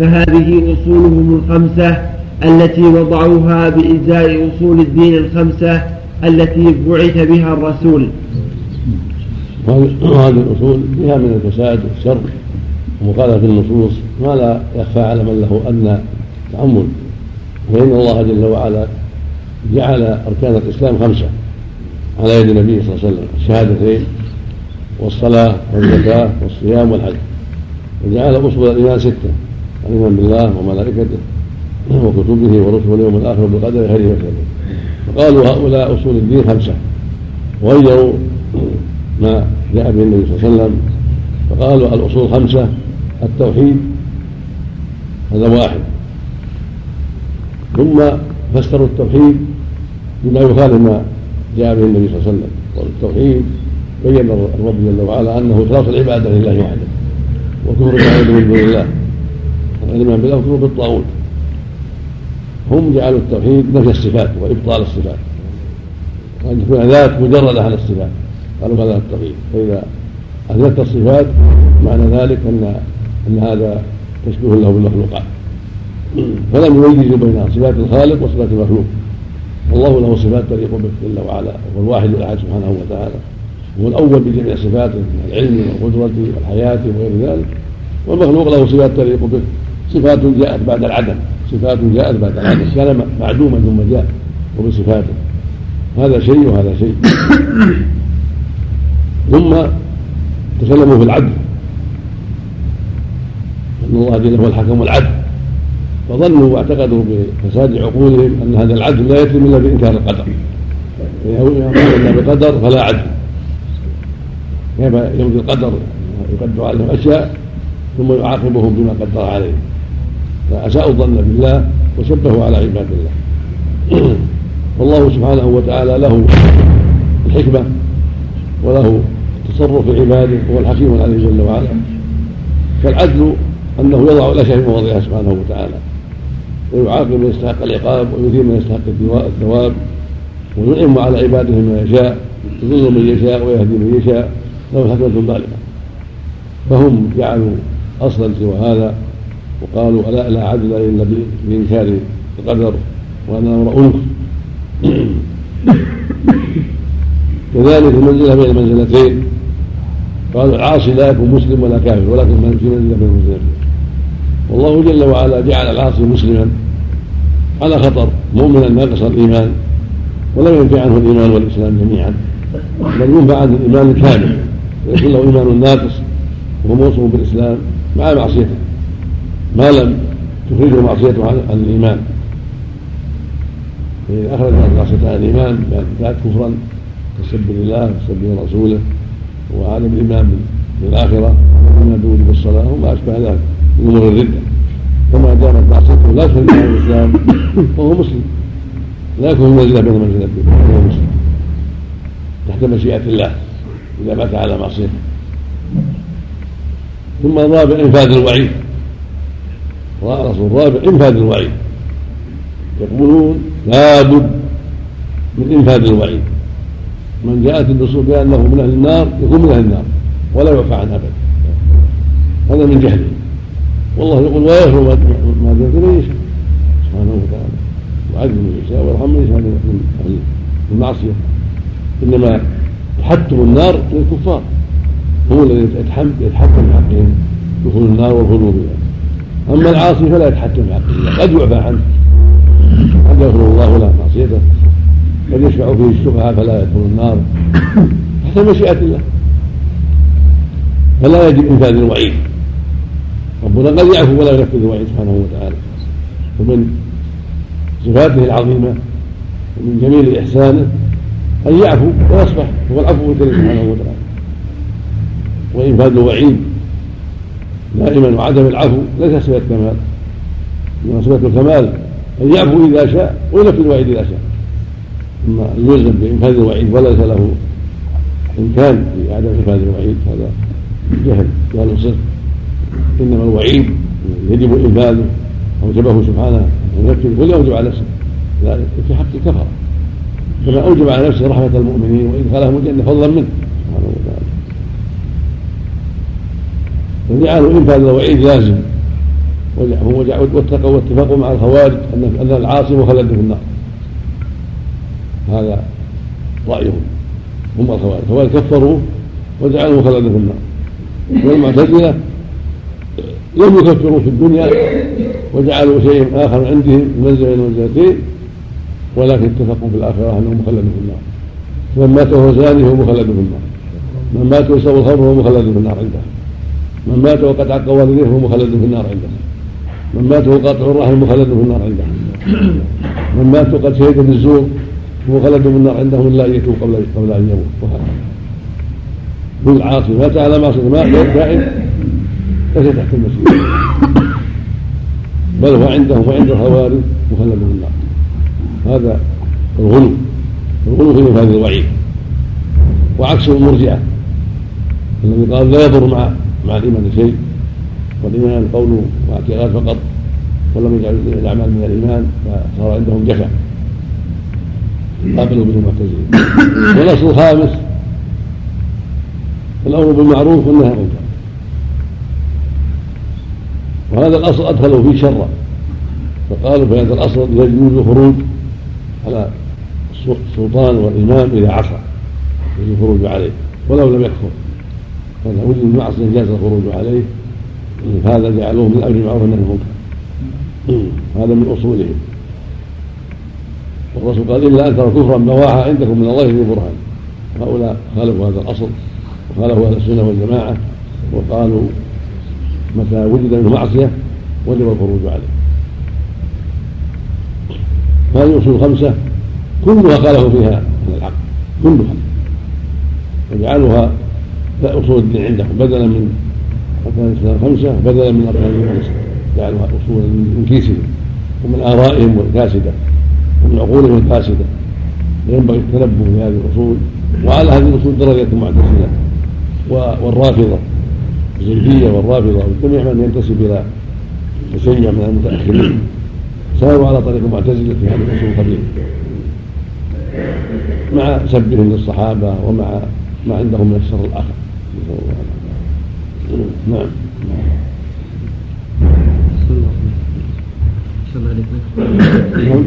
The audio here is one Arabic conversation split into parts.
فهذه أصولهم الخمسة التي وضعوها بإزاء أصول الدين الخمسة التي بعث بها الرسول. وهذه الأصول فيها من الفساد والشر ومخالفة النصوص ما لا يخفى على من له أدنى تأمل. فإن الله جل وعلا جعل أركان الإسلام خمسة على يد النبي صلى الله عليه وسلم الشهادتين والصلاة والزكاة والصيام والحج. وجعل أصول الإيمان ستة. الإيمان بالله وملائكته وكتبه ورسله واليوم الآخر بالقدر خيره وشره فقالوا هؤلاء أصول الدين خمسة. وغيروا ما جاء به النبي صلى الله عليه وسلم. فقالوا الأصول خمسة التوحيد هذا واحد. ثم فسروا التوحيد بما يخالف ما جاء به النبي صلى الله عليه وسلم. والتوحيد بين الرب جل وعلا أنه إخلاص العبادة لله وحده وكفر ما من دون الله. والايمان بالله وكفر بالطاغوت. هم جعلوا التوحيد نفي الصفات وإبطال الصفات. وأن تكون ذات مجرده عن الصفات. قالوا هذا التوحيد. فإذا اثبتت الصفات معنى ذلك ان أن هذا تشبيه له بالمخلوقات. فلم يميزوا بين صفات الخالق وصفات المخلوق. والله له صفات تليق به جل وعلا. وهو الواحد الأحد سبحانه وتعالى. هو الأول بجميع صفاته من العلم والقدرة والحياة وغير ذلك. والمخلوق له صفات تليق به. صفات جاءت بعد العدم. صفات جاءت بعد العدم. كان معدوما ثم جاء وبصفاته هذا شيء وهذا شيء. ثم تكلموا في العدل. أن الله جل هو الحكم والعدل فظنوا واعتقدوا بفساد عقولهم أن هذا العدل لا يتم إلا بإنكار القدر. إلا بقدر فلا عدل. كيف يمضي القدر؟ يقدر عليهم أشياء ثم يعاقبهم بما قدر عليهم. فاساءوا الظن بالله وشبهوا على عباد الله. والله سبحانه وتعالى له الحكمة وله التصرف في عباده وهو الحكيم العليم جل وعلا. فالعدل أنه يضع الاشياء في مواضعها سبحانه وتعالى. ويعاقب من يستحق العقاب ويثير من يستحق الثواب وينعم على عباده ما يشاء يضل من يشاء ويهدي من يشاء. له الحكمة الظالمة فهم جعلوا أصلا سوى هذا. وقالوا ألا لا عدل إلا بإنكار القدر وأن الأمر أنف كذلك المنزلة بين المنزلتين قالوا العاصي لا يكون مسلم ولا كافر ولكن من في منزلة بين المنزلتين والله جل وعلا جعل العاصي مسلما على خطر مؤمنا ناقص الإيمان ولم ينفع عنه الإيمان والإسلام جميعا بل ينفع عنه الإيمان الكامل ولكن له إيمان ناقص وهو موصوف بالإسلام مع معصيته. ما لم تخرجه معصيته عن الإيمان. فإذا أخرج معصيته عن الإيمان كانت كفرا كسب لله وسب لرسوله وعدم الإيمان بالآخرة والإيمان بوجوب الصلاة وما أشبه ذلك من امور الرده كما دامت معصيته لا تخرج عن الإسلام فهو مسلم. لا يكون منزله بين منزلتين فهو مسلم. تحت مشيئة الله إذا مات على معصيته. ثم الرابع إنفاذ الوعيد. الرسول الرابع إنفاذ الوعيد. يقولون لابد من إنفاذ الوعيد. من جاءت النصوص بأنه من أهل النار يكون من أهل النار ولا يعفى عنه ابدا. هذا من جهله. والله يقول ويغفر ما دون من يشاء سبحانه وتعالى. يعذب من يشاء ويرحم من يشاء. من المعصيه إنما تحتم النار للكفار هو الذي يتحكم في حقهم. دخول النار والخلود بها. أما العاصي فلا يتحكم في حق الله قد يعفى عنه. قد يغفر الله له معصيته. قد يشفع فيه الشفعاء فلا يدخل النار. تحت مشيئة الله. فلا يجب انفاذ الوعيد. ربنا قد يعفو ولا ينفذ الوعيد سبحانه وتعالى. ومن صفاته العظيمة ومن جميل إحسانه أن يعفو ويصفح هو العفو الكريم سبحانه وتعالى. وإنفاذ الوعيد دائما وعدم العفو ليس صفه كمال انما صفه الكمال أن يعفو إذا شاء وينفذ الوعيد إذا شاء. أما يلزم بإنفاذ الوعيد وليس له إمكان في عدم إنفاذ الوعيد هذا جهل جهل صدق. إنما الوعيد يجب إنفاذه. اوجبه سبحانه أن ينفذ ولا اوجب على نفسه. ذلك في حق الكفره كما أوجب على نفسه رحمة المؤمنين وإدخالهم الجنة فضلا منه سبحانه فجعلوا انفاذ الوعيد لازم. واتقوا واتفقوا مع الخوارج ان أن العاصي مخلد في النار. هذا رأيهم هم الخوارج. الخوارج كفروا وجعلوا مخلدا في النار. والمعتزلة لم يكفروا في الدنيا وجعلوا شيء آخر عندهم منزله من المنزلتين ولكن اتفقوا في الآخرة انه مخلد في النار. من مات وهو زاني فهو مخلد في النار. من مات ويشرب الخمر فهو مخلد في النار عندهم. من مات وقد عق والديه فهو مخلد في النار عندهم من مات وقاطع الرحم مخلد في النار عندهم من مات وقد شهد بالزور مخلد في النار عندهم الا ان يتوب قبل قبل أن يموت. وهكذا. كل عاصي مات على معصيه ما دائم ليس تحت المسجد. بل هو عندهم وعند الخوارج مخلد في النار. هذا الغلو. الغلو في هذا الوعيد. وعكسه المرجئه الذي قال لا يضر مع مع الإيمان شيء والإيمان قول واعتقاد فقط ولم يجعل الأعمال من الإيمان فصار عندهم جفا. قابلوا به المعتزله والأصل الخامس الأمر بالمعروف والنهي عن المنكر. وهذا الأصل ادخلوا فيه شرا. فقالوا في هذا الأصل يجوز الخروج على السلطان والإمام إذا عصى يجوز الخروج عليه ولو لم يكفر. فاذا وجد المعصيه جاز الخروج عليه. هذا جعلوه من أمر المعروف والنهي المنكر. هذا من أصولهم. والرسول قال إلا أن ترى كفرا بواحا عندكم من الله ذي برهان. هؤلاء خالفوا هذا الأصل وخالفوا أهل السنة والجماعة وقالوا متى وجد منه معصية وجب الخروج عليه. هذه الاصول الخمسه كلها خالفوا فيها أهل الحق كلها. وجعلوها أصول الدين عندهم بدلا من اركان الاسلام خمسة بدلا من اركان خمسة. جعلوها اصولا من كيسهم ومن آرائهم الفاسدة ومن عقولهم الفاسدة. ينبغي التنبه بهذه الأصول وعلى هذه الأصول درجة المعتزلة والرافضة الزيديه والرافضة وجميع من ينتسب إلى تشيع من المتأخرين. ساروا على طريق المعتزلة في هذه الأصول القديمه مع سبهم للصحابة ومع ما عندهم من الشر الآخر. نعم. نعم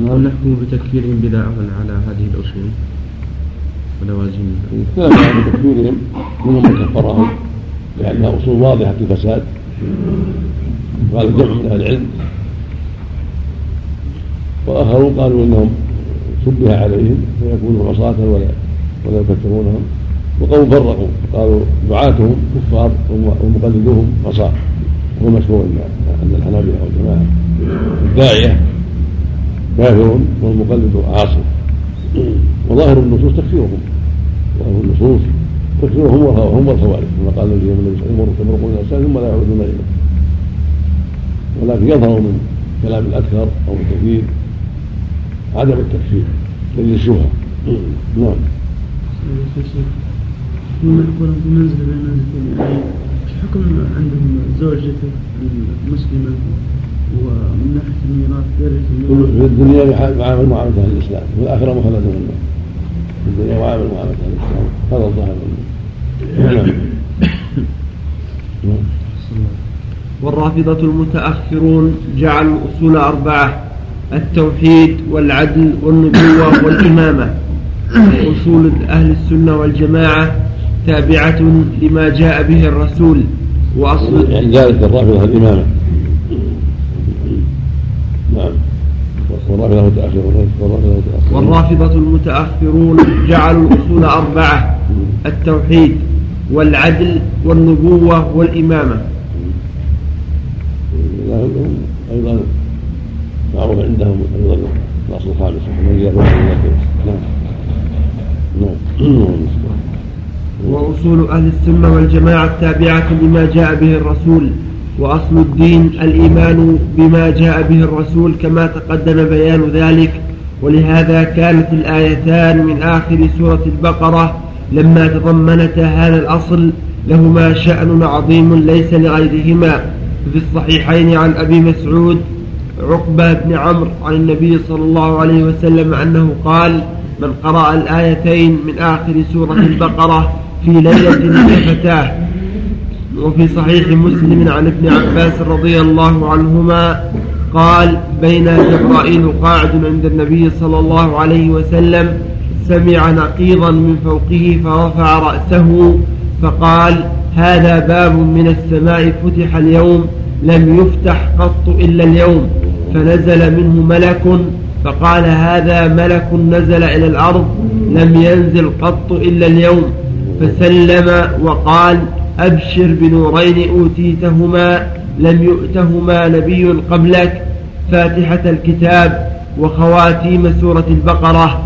نعم. نحكم بتكفيرهم بدعة على هذه الأصول ولوازم كلام بتكفيرهم منهم من كفرهم لأنها أصول واضحة الفساد قال جمع من أهل العلم. وآخرون قالوا إنهم شبه عليهم فيكونوا عصاة ولا ولا يكفرونهم وقوم فرقوا قالوا دعاتهم كفار ومقلدوهم عصاة وهو مشهور عند الحنابلة والجماعة الداعية كافر والمقلد عاصي. وظاهر النصوص تكفيرهم. ظاهر النصوص تكفيرهم وهم والخوارج. كما قال عليه وسلم مروا تمرقون الانسان ثم لا يعودون إليه. ولكن يظهر من كلام الاكثر أو الكثير عدم التكفير دليل الشبهة. نعم. هم يكون بمنزلة بين منزلتين يعني حكم عندهم زوجته المسلمة ومن ناحيه الميراث يرث في الدنيا يعامل معاملة أهل الإسلام وفي الاخره مخلد في الدنيا يعامل معاملة أهل الإسلام. هذا الظاهر نعم. والرافضة المتأخرون جعلوا الأصول أربعة التوحيد والعدل والنبوة والإمامة. أصول أهل السنة والجماعة تابعة لما جاء به الرسول وأصل يعني ذلك الرافضة الإمامة. نعم. والرافضة المتأخرون والرافضة المتأخرون جعلوا الأصول أربعة التوحيد والعدل والنبوة والإمامة. أيضا معروف عندهم أيضا الأصل الخامس. نعم. نعم. وأصول أهل السنة والجماعة التابعة لما جاء به الرسول وأصل الدين الإيمان بما جاء به الرسول كما تقدم بيان ذلك. ولهذا كانت الآيتان من آخر سورة البقرة لما تضمنتا هذا الأصل لهما شأن عظيم ليس لغيرهما. في الصحيحين عن أبي مسعود عقبة بن عمرو عن النبي صلى الله عليه وسلم أنه قال من قرأ الآيتين من آخر سورة البقرة في ليلة كفتاه وفي صحيح مسلم عن ابن عباس رضي الله عنهما قال بين جبرائيل قاعد عند النبي صلى الله عليه وسلم سمع نقيضا من فوقه فرفع رأسه فقال هذا باب من السماء فتح اليوم لم يفتح قط إلا اليوم فنزل منه ملك فقال هذا ملك نزل إلى الأرض لم ينزل قط إلا اليوم. فسلم وقال أبشر بنورين أوتيتهما لم يؤتهما نبي قبلك فاتحة الكتاب وخواتيم سورة البقرة.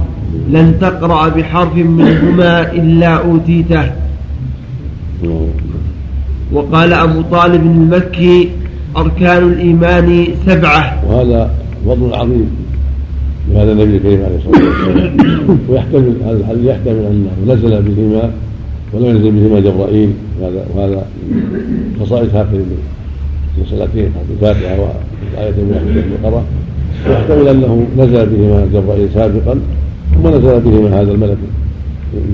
لن تقرأ بحرف منهما إلا أوتيته. وقال أبو طالب المكي أركان الإيمان سبعة. وهذا فضل عظيم لهذا النبي الكريم عليه الصلاة والسلام. ويحتمل هذا الحديث يحتمل أنه نزل بهما ولم ينزل بهما جبرائيل وهذا وهذا خصائص هاتين المسألتين الفاتحة والآية من البقرة ويحتمل أنه نزل بهما جبرائيل سابقا ثم نزل بهما هذا الملك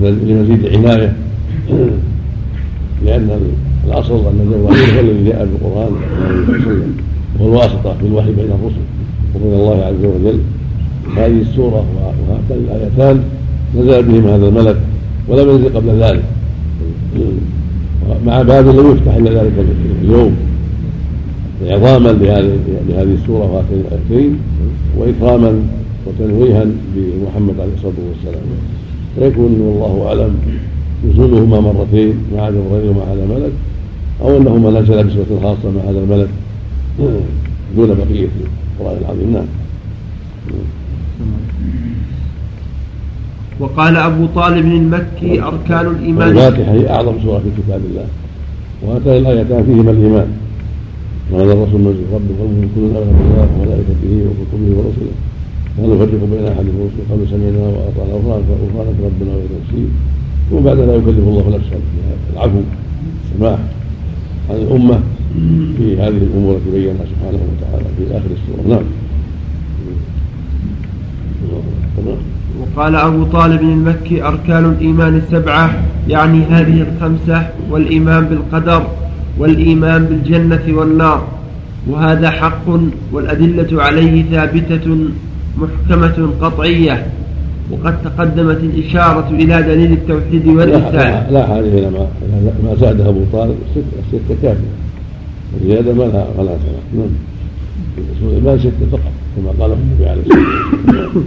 لمزيد عناية. لأن الأصل أن جبرائيل هو الذي جاء بالقرآن وهو الواسطة في الوحي بين الرسل وبين الله عز وجل. هذه السورة وهاتان الآيتان نزل بهما هذا الملك ولم ينزل قبل ذلك. مع باب لم يفتح إلا ذلك اليوم. عظاما لهذه السورة وهاتين الآيتين وإكراما وتنويها بمحمد عليه الصلاة والسلام. فيكون والله أعلم نزولهما مرتين مع جبريل ومع هذا الملك أو أنهما نزل بصفة خاصة مع هذا الملك دون بقية القرآن العظيم. نعم. وقال أبو طالب المكي أركان الإيمان الفاتحة هي أعظم سورة في كتاب الله وهاتان الآيتان فيهما الإيمان وهذا الرسول من كل آمن بالله وملائكته وكتبه ورسله لا نفرق بين أحد من رسله قالوا سمعنا وأطعنا غفرانك ربنا وإليك المصير وبعد لا يكلف الله نفسا العفو السماح عن الأمة في هذه الأمور التي بينها سبحانه وتعالى في آخر السورة نعم وقال أبو طالب المكي أركان الإيمان السبعة يعني هذه الخمسة والإيمان بالقدر والإيمان بالجنة والنار. وهذا حق والأدلة عليه ثابتة محكمة قطعية. وقد تقدمت الإشارة إلى دليل التوحيد والرسالة لا, حاجة إلى ما ما زاده أبو طالب ستة كافية. الزيادة ما لها ما لها نعم. الإيمان ستة فقط كما قال النبي عليه الصلاة والسلام.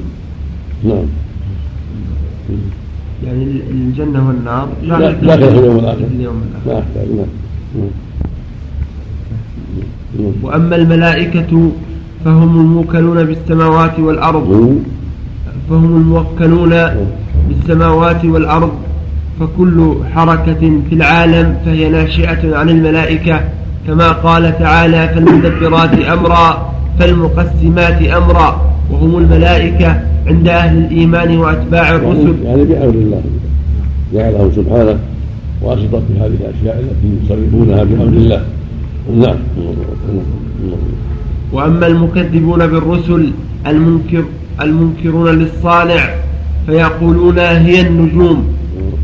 نعم. يعني الجنة والنار لا لا في اليوم الآخر. اليوم الآخر. نعم وأما الملائكة فهم الموكلون بالسماوات والأرض. فهم الموكلون بالسماوات والأرض. فكل حركة في العالم فهي ناشئة عن الملائكة. كما قال تعالى فالمدبرات أمرا فالمقسمات أمرا. وهم الملائكة عند أهل الإيمان وأتباع يعني الرسل. يعني بأمر الله جعلهم سبحانه واسطة في هذه الأشياء التي يصرفونها بأمر الله. نعم. وأما المكذبون بالرسل المنكر المنكرون للصانع فيقولون هي النجوم.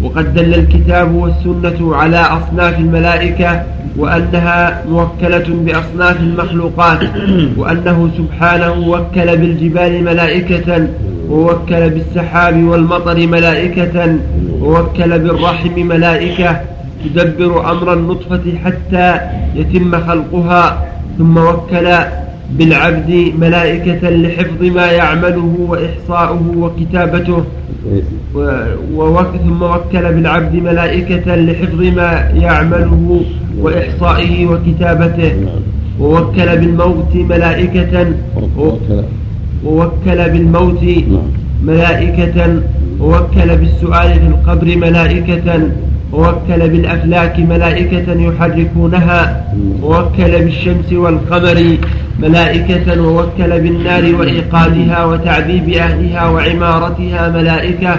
وقد دل الكتاب والسنة على أصناف الملائكة وأنها موكلة بأصناف المخلوقات وأنه سبحانه وكل بالجبال ملائكة ووكل بالسحاب والمطر ملائكة ووكل بالرحم ملائكة تدبر أمر النطفة حتى يتم خلقها ثم وكل بالعبد ملائكة لحفظ ما يعمله وإحصاؤه وكتابته. ثم وكل بالعبد ملائكة لحفظ ما يعمله وإحصائه وكتابته. ووكل بالموت ملائكة. ووكل بالموت ملائكة. ووكل بالسؤال في القبر ملائكة. ووكل بالأفلاك ملائكة يحركونها ووكل بالشمس والقمر ملائكة ووكل بالنار وإيقادها وتعذيب أهلها وعمارتها ملائكة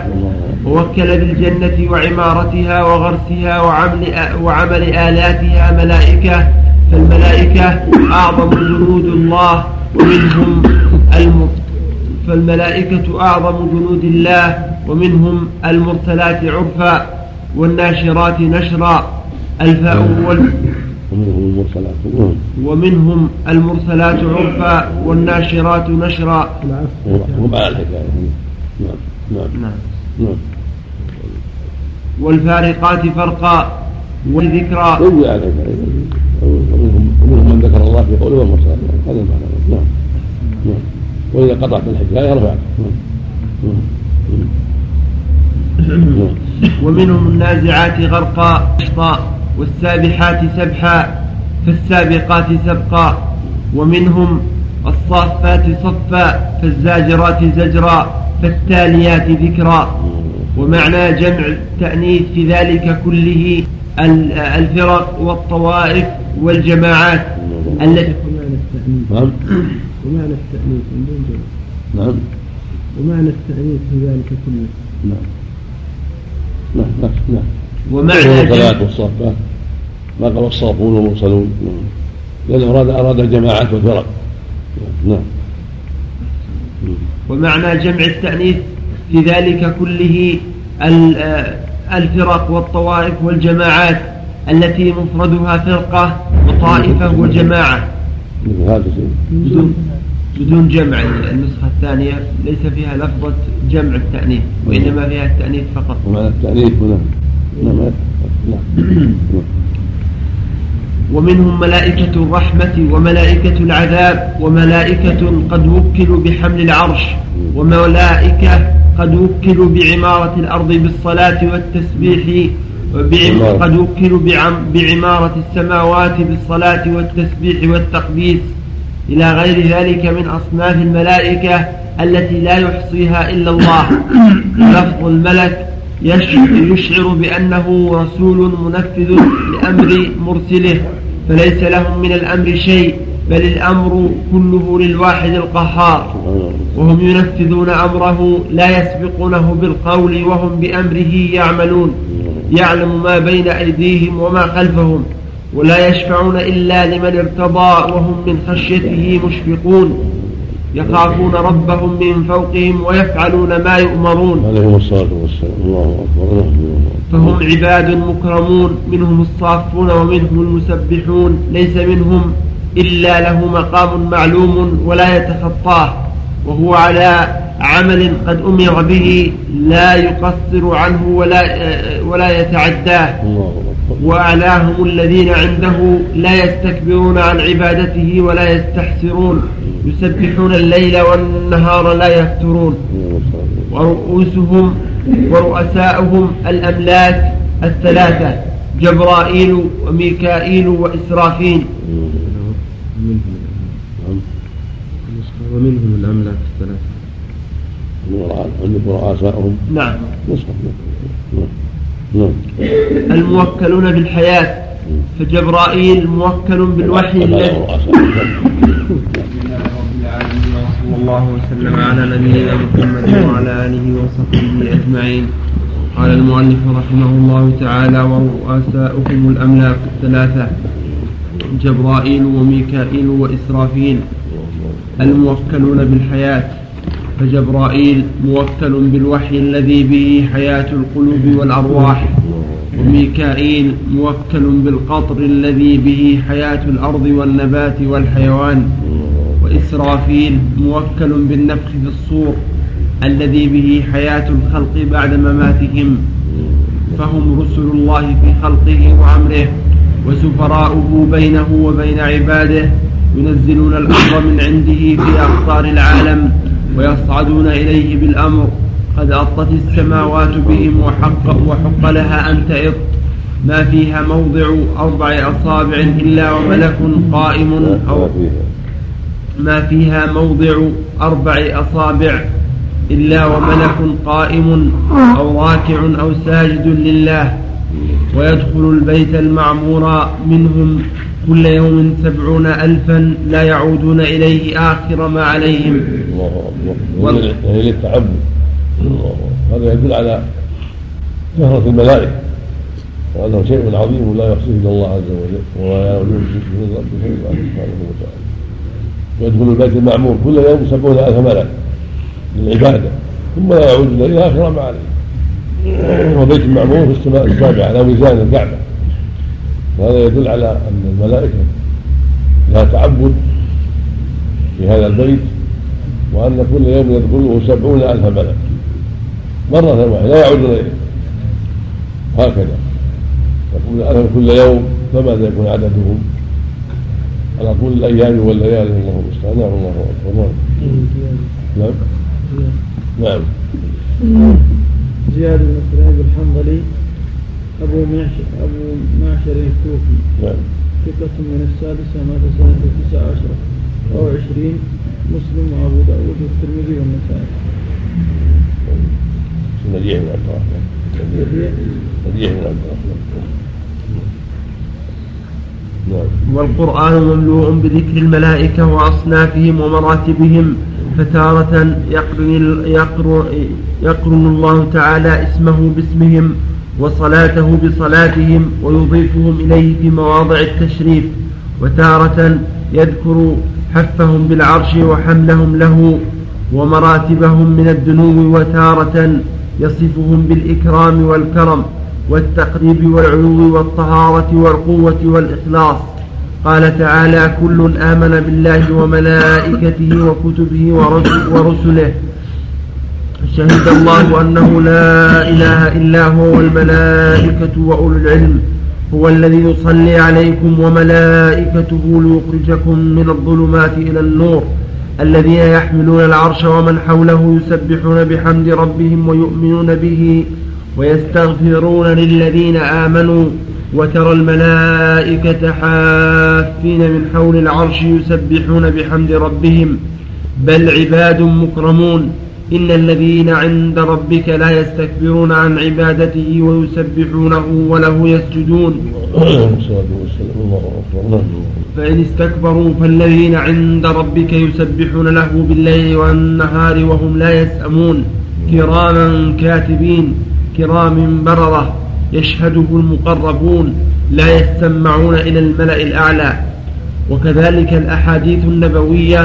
ووكل بالجنة وعمارتها وغرسها وعمل, وعمل آلاتها ملائكة. فالملائكة أعظم جنود الله ومنهم الم... فالملائكة أعظم جنود الله ومنهم المرسلات عرفا. والناشرات نشرا الفاء وال... ومنهم المرسلات نعم. ومنهم المرسلات عرفا والناشرات نشرا. هم على الحكاية نعم. نعم. نعم. نعم. والفارقات فرقا على الحكاية ومنهم من ذكر الله في قوله والمرسلات هذا المعنى. نعم. نعم. وإذا قطعت الحكاية رفعت. نعم. نعم. ومنهم النازعات غرقا نشطا والسابحات سبحا فالسابقات سبقا ومنهم الصافات صفا فالزاجرات زجرا فالتاليات ذكرا. ومعنى جمع التأنيث في ذلك كله ال- الفرق والطوائف والجماعات التي ومعنى التأنيث. نعم. ومعنى التأنيث نعم. ومعنى التأنيث في ذلك كله. نعم. نعم نعم نعم ومعنى والصافات ما قال الصافون والمرسلون. نعم. لأنه أراد أراد الجماعات والفرق نعم. ومعنى جمع التأنيث في ذلك كله آه، الفرق والطوائف والجماعات التي مفردها فرقة وطائفة وجماعة. مثل هذا بدون جمع النسخة الثانية ليس فيها لفظة جمع التأنيث وإنما فيها التأنيث فقط. ومعنى التأنيث هنا؟ نعم ومنهم ملائكة الرحمة وملائكة العذاب وملائكة قد وكلوا بحمل العرش وملائكة قد وكلوا بعمارة الأرض بالصلاة والتسبيح قد وكلوا بعم بعمارة السماوات بالصلاة والتسبيح والتقديس. إلى غير ذلك من أصناف الملائكة التي لا يحصيها إلا الله. لفظ الملك يش- يشعر بأنه رسول منفذ لأمر مرسله فليس لهم من الأمر شيء بل الأمر كله للواحد القهار. وهم ينفذون أمره لا يسبقونه بالقول وهم بأمره يعملون. يعلم ما بين أيديهم وما خلفهم. ولا يشفعون إلا لمن ارتضى وهم من خشيته مشفقون. يخافون ربهم من فوقهم ويفعلون ما يؤمرون. عليهم الصلاة والسلام. الله أكبر. فهم عباد مكرمون. منهم الصافون ومنهم المسبحون. ليس منهم إلا له مقام معلوم ولا يتخطاه. وهو على عمل قد أمر به لا يقصر عنه ولا ولا يتعداه. الله وأعلاهم الذين عنده لا يستكبرون عن عبادته ولا يستحسرون يسبحون الليل والنهار لا يفترون. ورؤوسهم ورؤساؤهم الأملاك الثلاثة جبرائيل وميكائيل وإسرافيل. نعم ومنهم الأملاك الثلاثة. نعم. نعم نعم الموكلون بالحياة فجبرائيل موكل بالوحي الذي رؤساء رب العالمين وصلى الله وسلم على نبينا محمد وعلى آله وصحبه أجمعين. قال المؤلف رحمه الله تعالى ورؤساؤهم الأملاك الثلاثة جبرائيل وميكائيل وإسرافيل الموكلون بالحياة. فجبرائيل موكل بالوحي الذي به حياة القلوب والأرواح وميكائيل موكل بالقطر الذي به حياة الأرض والنبات والحيوان وإسرافيل موكل بالنفخ في الصور الذي به حياة الخلق بعد مماتهم. فهم رسل الله في خلقه وأمره وسفراؤه بينه وبين عباده ينزلون الأمر من عنده في أقطار العالم. ويصعدون إليه بالأمر قد أطت السماوات بهم وحق, وحق لها أن تئط ما فيها موضع أربع أصابع إلا وملك قائم أو ما فيها موضع أربع أصابع إلا وملك قائم أو راكع أو ساجد لله. ويدخل البيت المعمور منهم كل يوم سبعون ألفا لا يعودون إليه آخر ما عليهم. الله أكبر وهي للتعبد الله أكبر. هذا يدل على كثرة الملائكة. وأنه شيء عظيم لا يحصيه إلا الله عز وجل ولا يعلم رب شيء سبحانه وتعالى. ويدخل البيت المعمور كل يوم سبعون ألف ملك للعبادة ثم لا يعود إليه آخر ما عليه. وبيت المعمور في السماء السابعة على ميزان الكعبة. وهذا يدل على أن الملائكة لها تعبد في هذا البيت وأن كل يوم يدخله سبعون ألف ملك مرة واحدة لا يعودون إليه. هكذا يقول ألف كل يوم فماذا يكون عددهم؟ على كل الأيام والليالي الله المستعان. نعم الله أكبر. نعم. نعم. نعم. زياد بن سليم الحنظلي أبو معشر أبو معشر الكوفي. نعم. ثقة من السادسة مات سنة تسع عشرة أو عشرين مسلم وأبو داود والترمذي والنسائي. مديح بن عبد الرحمن. مديح بن عبد الرحمن. نعم. والقرآن مملوء بذكر الملائكة وأصنافهم ومراتبهم فتارة يقرن, يقرن الله تعالى اسمه باسمهم وصلاته بصلاتهم ويضيفهم إليه في مواضع التشريف وتارة يذكر حفهم بالعرش وحملهم له ومراتبهم من الدنو وتارة يصفهم بالإكرام والكرم والتقريب والعلو والطهارة والقوة والإخلاص. قال تعالى كل آمن بالله وملائكته وكتبه ورسله. شهد الله أنه لا إله إلا هو والملائكة وأولو العلم. هو الذي يصلي عليكم وملائكته ليخرجكم من الظلمات إلى النور. الذين يحملون العرش ومن حوله يسبحون بحمد ربهم ويؤمنون به ويستغفرون للذين آمنوا. وترى الملائكة حافين من حول العرش يسبحون بحمد ربهم. بل عباد مكرمون. إن الذين عند ربك لا يستكبرون عن عبادته ويسبحونه وله يسجدون. فإن استكبروا فالذين عند ربك يسبحون له بالليل والنهار وهم لا يسأمون. كراما كاتبين كرام بررة يشهده المقربون لا يستمعون إلى الملأ الأعلى. وكذلك الأحاديث النبوية.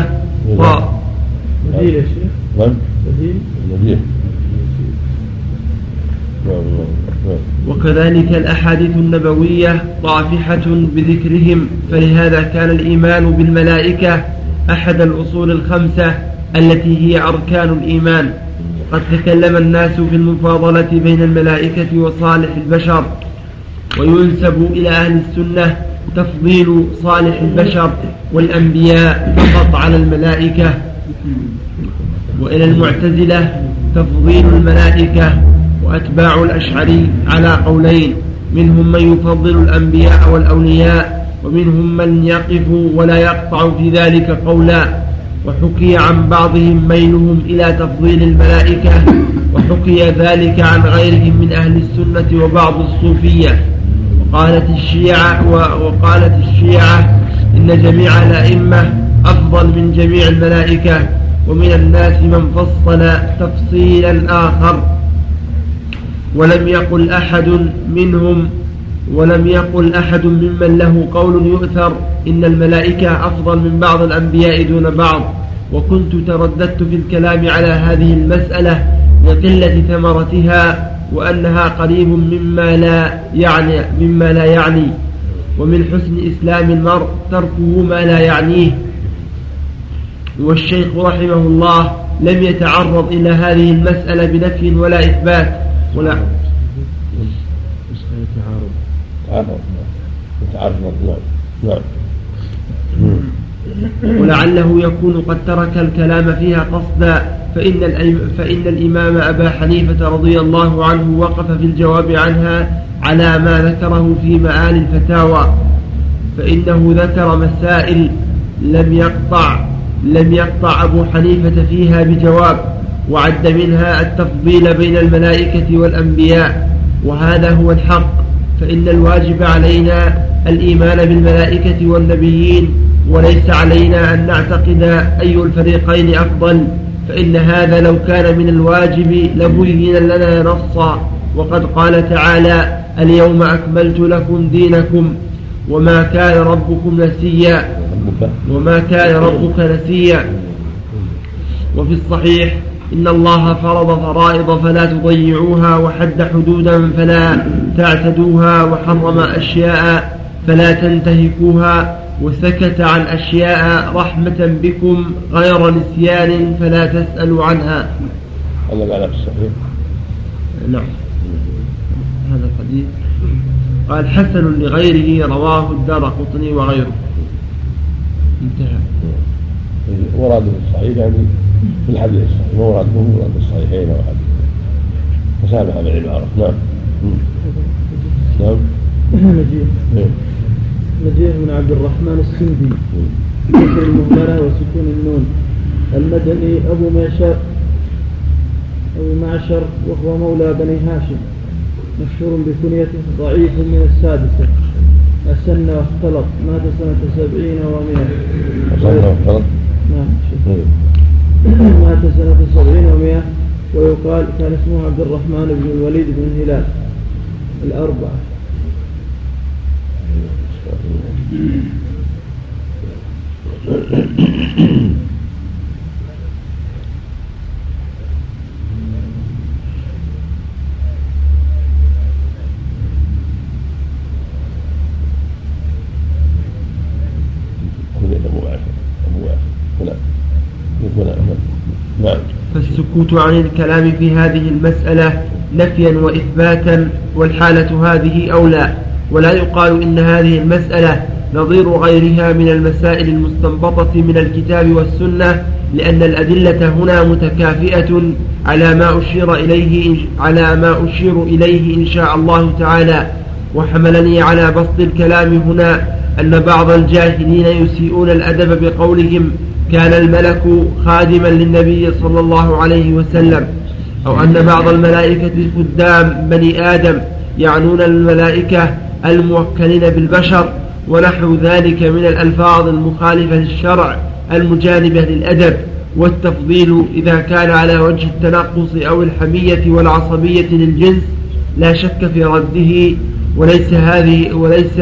بديل وكذلك الأحاديث النبوية طافحة بذكرهم فلهذا كان الإيمان بالملائكة أحد الأصول الخمسة التي هي أركان الإيمان. قد تكلم الناس في المفاضلة بين الملائكة وصالح البشر وينسب إلى أهل السنة تفضيل صالح البشر والأنبياء فقط على الملائكة. وإلى المعتزلة تفضيل الملائكة وأتباع الأشعري على قولين. منهم من يفضل الأنبياء والأولياء ومنهم من يقف ولا يقطع في ذلك قولا. وحكي عن بعضهم ميلهم إلى تفضيل الملائكة وحكي ذلك عن غيرهم من أهل السنة وبعض الصوفية. وقالت الشيعة وقالت الشيعة إن جميع الأئمة أفضل من جميع الملائكة. ومن الناس من فصل تفصيلا آخر ولم يقل أحد منهم ولم يقل أحد ممن له قول يؤثر إن الملائكة أفضل من بعض الأنبياء دون بعض. وكنت ترددت في الكلام على هذه المسألة لقلة ثمرتها وأنها قريب مما لا يعني مما لا يعني. ومن حسن إسلام المرء تركه ما لا يعنيه. والشيخ رحمه الله لم يتعرض إلى هذه المسألة بنفي ولا إثبات. ولا تعرض يتعرض نعم نعم ولعله يكون قد ترك الكلام فيها قصدا فإن, فإن الإمام أبا حنيفة رضي الله عنه وقف في الجواب عنها على ما ذكره في معاني الفتاوى فإنه ذكر مسائل لم يقطع. لم يقطع أبو حنيفة فيها بجواب وعد منها التفضيل بين الملائكة والأنبياء وهذا هو الحق فإن الواجب علينا الإيمان بالملائكة والنبيين وليس علينا أن نعتقد أي الفريقين أفضل فإن هذا لو كان من الواجب لبين لنا نصا وقد قال تعالى اليوم أكملت لكم دينكم وما كان ربكم نسيا. وما كان ربك نسيا. وفي الصحيح إن الله فرض فرائض فلا تضيعوها وحد حدودا فلا تعتدوها وحرم أشياء فلا تنتهكوها وسكت عن أشياء رحمة بكم غير نسيان فلا تسألوا عنها. هذا معنى الصحيح نعم. هذا الحديث. قال حسن لغيره رواه الدار قطني وغيره. انتهى. ورد في الصحيح يعني في الحديث الصحيح. ما ورد مو ورد في الصحيحين أو حديث فسامح بالعباره نعم. نعم نجيح نجيح بن عبد الرحمن السندي. بكر المهملة وسكون النون. المدني أبو معشر أبو معشر وهو مولى بني هاشم. مشهور بكنيته ضعيف من السادسة. أسن واختلط. مات سنة سبعين ومئة. أسن واختلط؟ نعم. مات سنة سبعين ومئة ويقال كان اسمه عبد الرحمن بن الوليد بن الهلال الأربعة. فالسكوت عن الكلام في هذه المسألة نفيا وإثباتا والحالة هذه أولى. ولا يقال إن هذه المسألة نظير غيرها من المسائل المستنبطة من الكتاب والسنة لأن الأدلة هنا متكافئة على ما أشير إليه على ما أشير إليه إن شاء الله تعالى. وحملني على بسط الكلام هنا أن بعض الجاهلين يسيئون الأدب بقولهم كان الملك خادما للنبي صلى الله عليه وسلم أو أن بعض الملائكة خدام بني آدم يعنون الملائكة الموكلين بالبشر ونحو ذلك من الألفاظ المخالفة للشرع المجانبة للأدب والتفضيل إذا كان على وجه التنقص أو الحمية والعصبية للجنس لا شك في رده وليس هذه وليس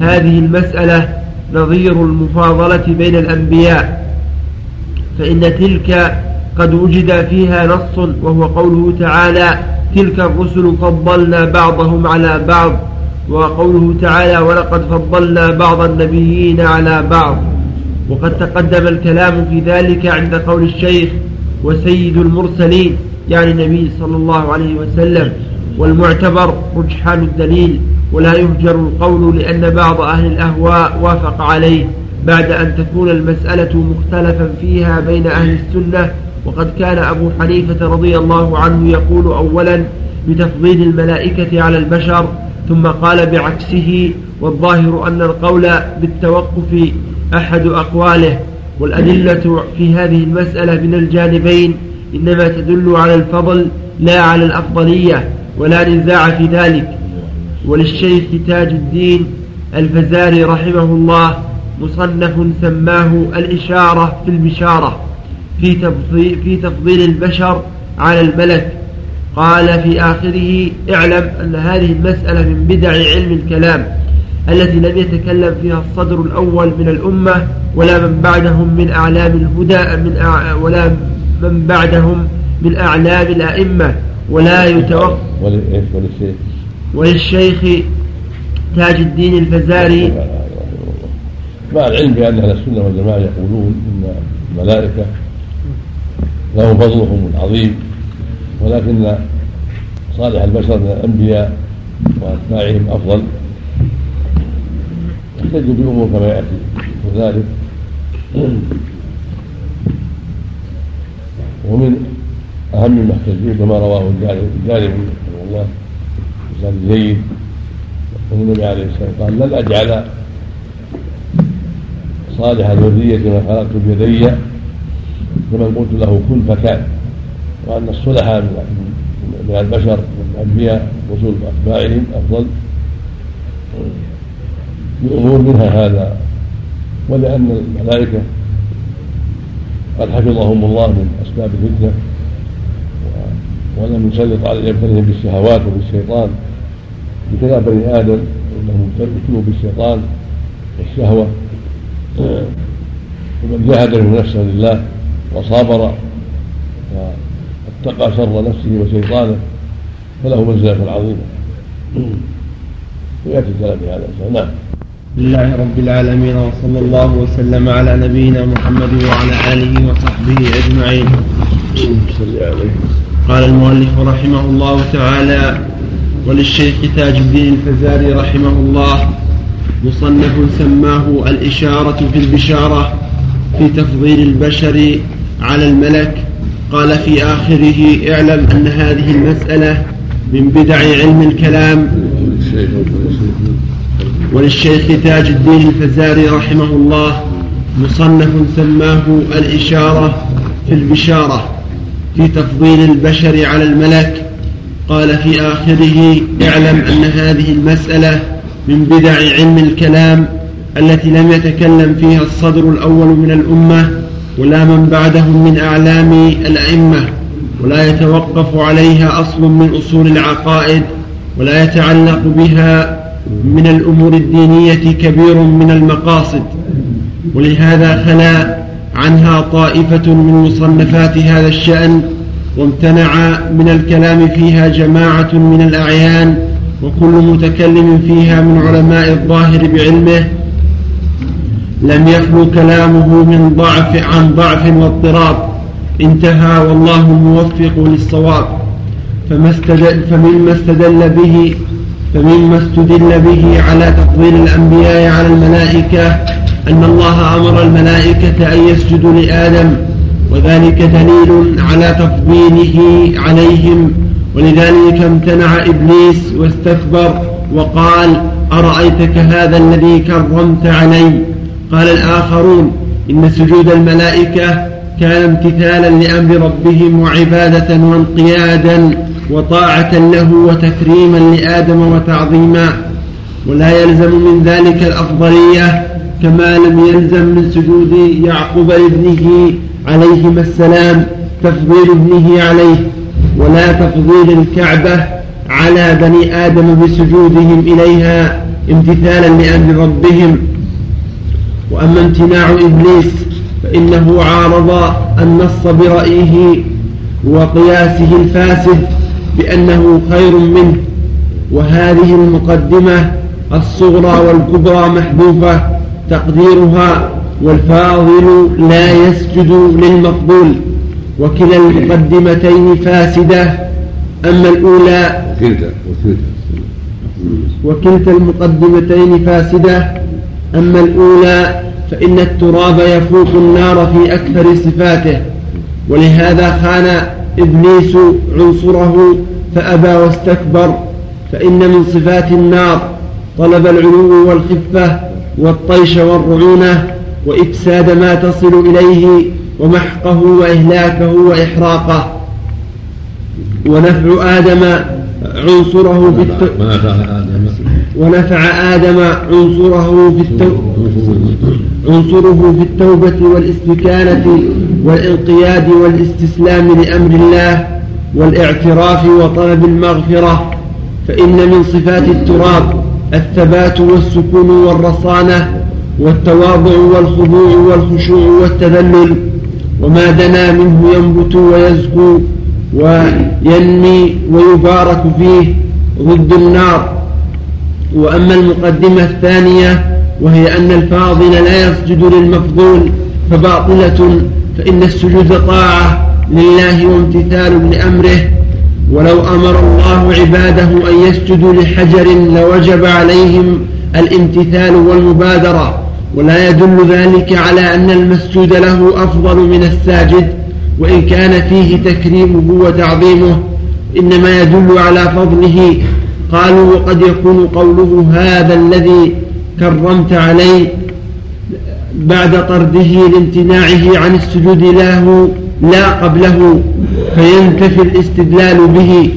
هذه المسألة نظير المفاضلة بين الأنبياء. فإن تلك قد وجد فيها نص وهو قوله تعالى تلك الرسل فضلنا بعضهم على بعض وقوله تعالى ولقد فضلنا بعض النبيين على بعض وقد تقدم الكلام في ذلك عند قول الشيخ وسيد المرسلين يعني النبي صلى الله عليه وسلم والمعتبر رجحان الدليل ولا يهجر القول لأن بعض أهل الأهواء وافق عليه بعد أن تكون المسألة مختلفا فيها بين أهل السنة وقد كان أبو حنيفة رضي الله عنه يقول أولا بتفضيل الملائكة على البشر ثم قال بعكسه والظاهر أن القول بالتوقف أحد أقواله. والأدلة في هذه المسألة من الجانبين إنما تدل على الفضل لا على الأفضلية ولا نزاع في ذلك. وللشيخ تاج الدين الفزاري رحمه الله مصنف سماه الإشارة في البشارة في تفضيل, في تفضيل البشر على الملك. قال في آخره اعلم أن هذه المسألة من بدع علم الكلام التي لم يتكلم فيها الصدر الأول من الأمة ولا من بعدهم من أعلام الهدى من أع... ولا من بعدهم من أعلام الأئمة. ولا يتوقف وللشيخ وللشيخ تاج الدين الفزاري مع العلم بأن أهل السنة والجماعة يقولون إن الملائكة لهم فضلهم العظيم ولكن صالح البشر من الأنبياء وأتباعهم أفضل. يحتج بأمور كما يأتي. وذلك ومن أهم ما احتجوا بما رواه الجاري رحمه الله إنسان زيد أن النبي عليه الصلاة والسلام قال لن أجعل صالح الذرية ما خلقت بيدي لمن قلت له كن فكان. وأن الصلحاء من البشر والأنبياء رسل وأتباعهم أفضل. بأمور منها هذا. ولأن الملائكة قد حفظهم الله من أسباب الفتنة. ولم يسلط على يبتليهم بالشهوات وبالشيطان. بكذا بني آدم إنهم ابتلوا بالشيطان والشهوة. ومن جاهد من نفسه لله وصابر واتقى شر نفسه وشيطانه فله منزلة عظيمة. ويأتي الكلام في هذا نعم. لله رب العالمين وصلى الله وسلم على نبينا محمد وعلى آله وصحبه أجمعين. قال المؤلف رحمه الله تعالى وللشيخ تاج الدين الفزاري رحمه الله مصنف سماه الإشارة في البشارة في تفضيل البشر على الملك. قال في آخره اعلم أن هذه المسألة من بدع علم الكلام. وللشيخ تاج الدين الفزاري رحمه الله مصنف سماه الإشارة في البشارة في تفضيل البشر على الملك. قال في آخره اعلم أن هذه المسألة من بدع علم الكلام التي لم يتكلم فيها الصدر الأول من الأمة ولا من بعدهم من أعلام الأئمة ولا يتوقف عليها أصل من أصول العقائد ولا يتعلق بها من الأمور الدينية كبير من المقاصد. ولهذا خلا عنها طائفة من مصنفات هذا الشأن وامتنع من الكلام فيها جماعة من الأعيان وكل متكلم فيها من علماء الظاهر بعلمه لم يخلو كلامه من ضعف عن ضعف واضطراب. انتهى والله الموفق للصواب. فما استدل فمما استدل به فمما استدل به على تفضيل الأنبياء على الملائكة أن الله أمر الملائكة أن يسجدوا لآدم وذلك دليل على تفضيله عليهم. ولذلك امتنع إبليس واستكبر وقال أرأيتك هذا الذي كرمت علي؟ قال الآخرون إن سجود الملائكة كان امتثالا لأمر ربهم وعبادة وانقيادا وطاعة له وتكريما لآدم وتعظيما ولا يلزم من ذلك الأفضلية كما لم يلزم من سجود يعقوب لابنه عليهما السلام تفضيل ابنه عليه. ولا تفضيل الكعبة على بني آدم بسجودهم إليها امتثالا لأمر ربهم. وأما امتناع إبليس فإنه عارض النص برأيه وقياسه الفاسد بأنه خير منه. وهذه المقدمة الصغرى والكبرى محذوفة تقديرها والفاضل لا يسجد للمفضول وكلا المقدمتين فاسدة. أما الأولى وكلتا المقدمتين فاسدة. أما الأولى فإن التراب يفوق النار في أكثر صفاته. ولهذا خان إبليس عنصره فأبى واستكبر فإن من صفات النار طلب العلو والخفة والطيش والرعونة وإفساد ما تصل إليه ومحقه وإهلاكه وإحراقه. ونفع آدم عنصره في. ونفع آدم. عنصره في التو... عنصره في التوبة والاستكانة والانقياد والاستسلام لأمر الله والاعتراف وطلب المغفرة. فإن من صفات التراب الثبات والسكون والرصانة والتواضع والخضوع والخشوع والتذلل. وما دنا منه ينبت ويزكو وينمي ويبارك فيه ضد النار. وأما المقدمة الثانية وهي أن الفاضل لا يسجد للمفضول فباطلة فإن السجود طاعة لله وامتثال لأمره ولو أمر الله عباده أن يسجدوا لحجر لوجب عليهم الامتثال والمبادرة. ولا يدل ذلك على أن المسجود له أفضل من الساجد وإن كان فيه تكريمه وتعظيمه إنما يدل على فضله. قالوا وقد يكون قوله هذا الذي كرمت عليه بعد طرده لامتناعه عن السجود له لا قبله فينتفي الاستدلال به.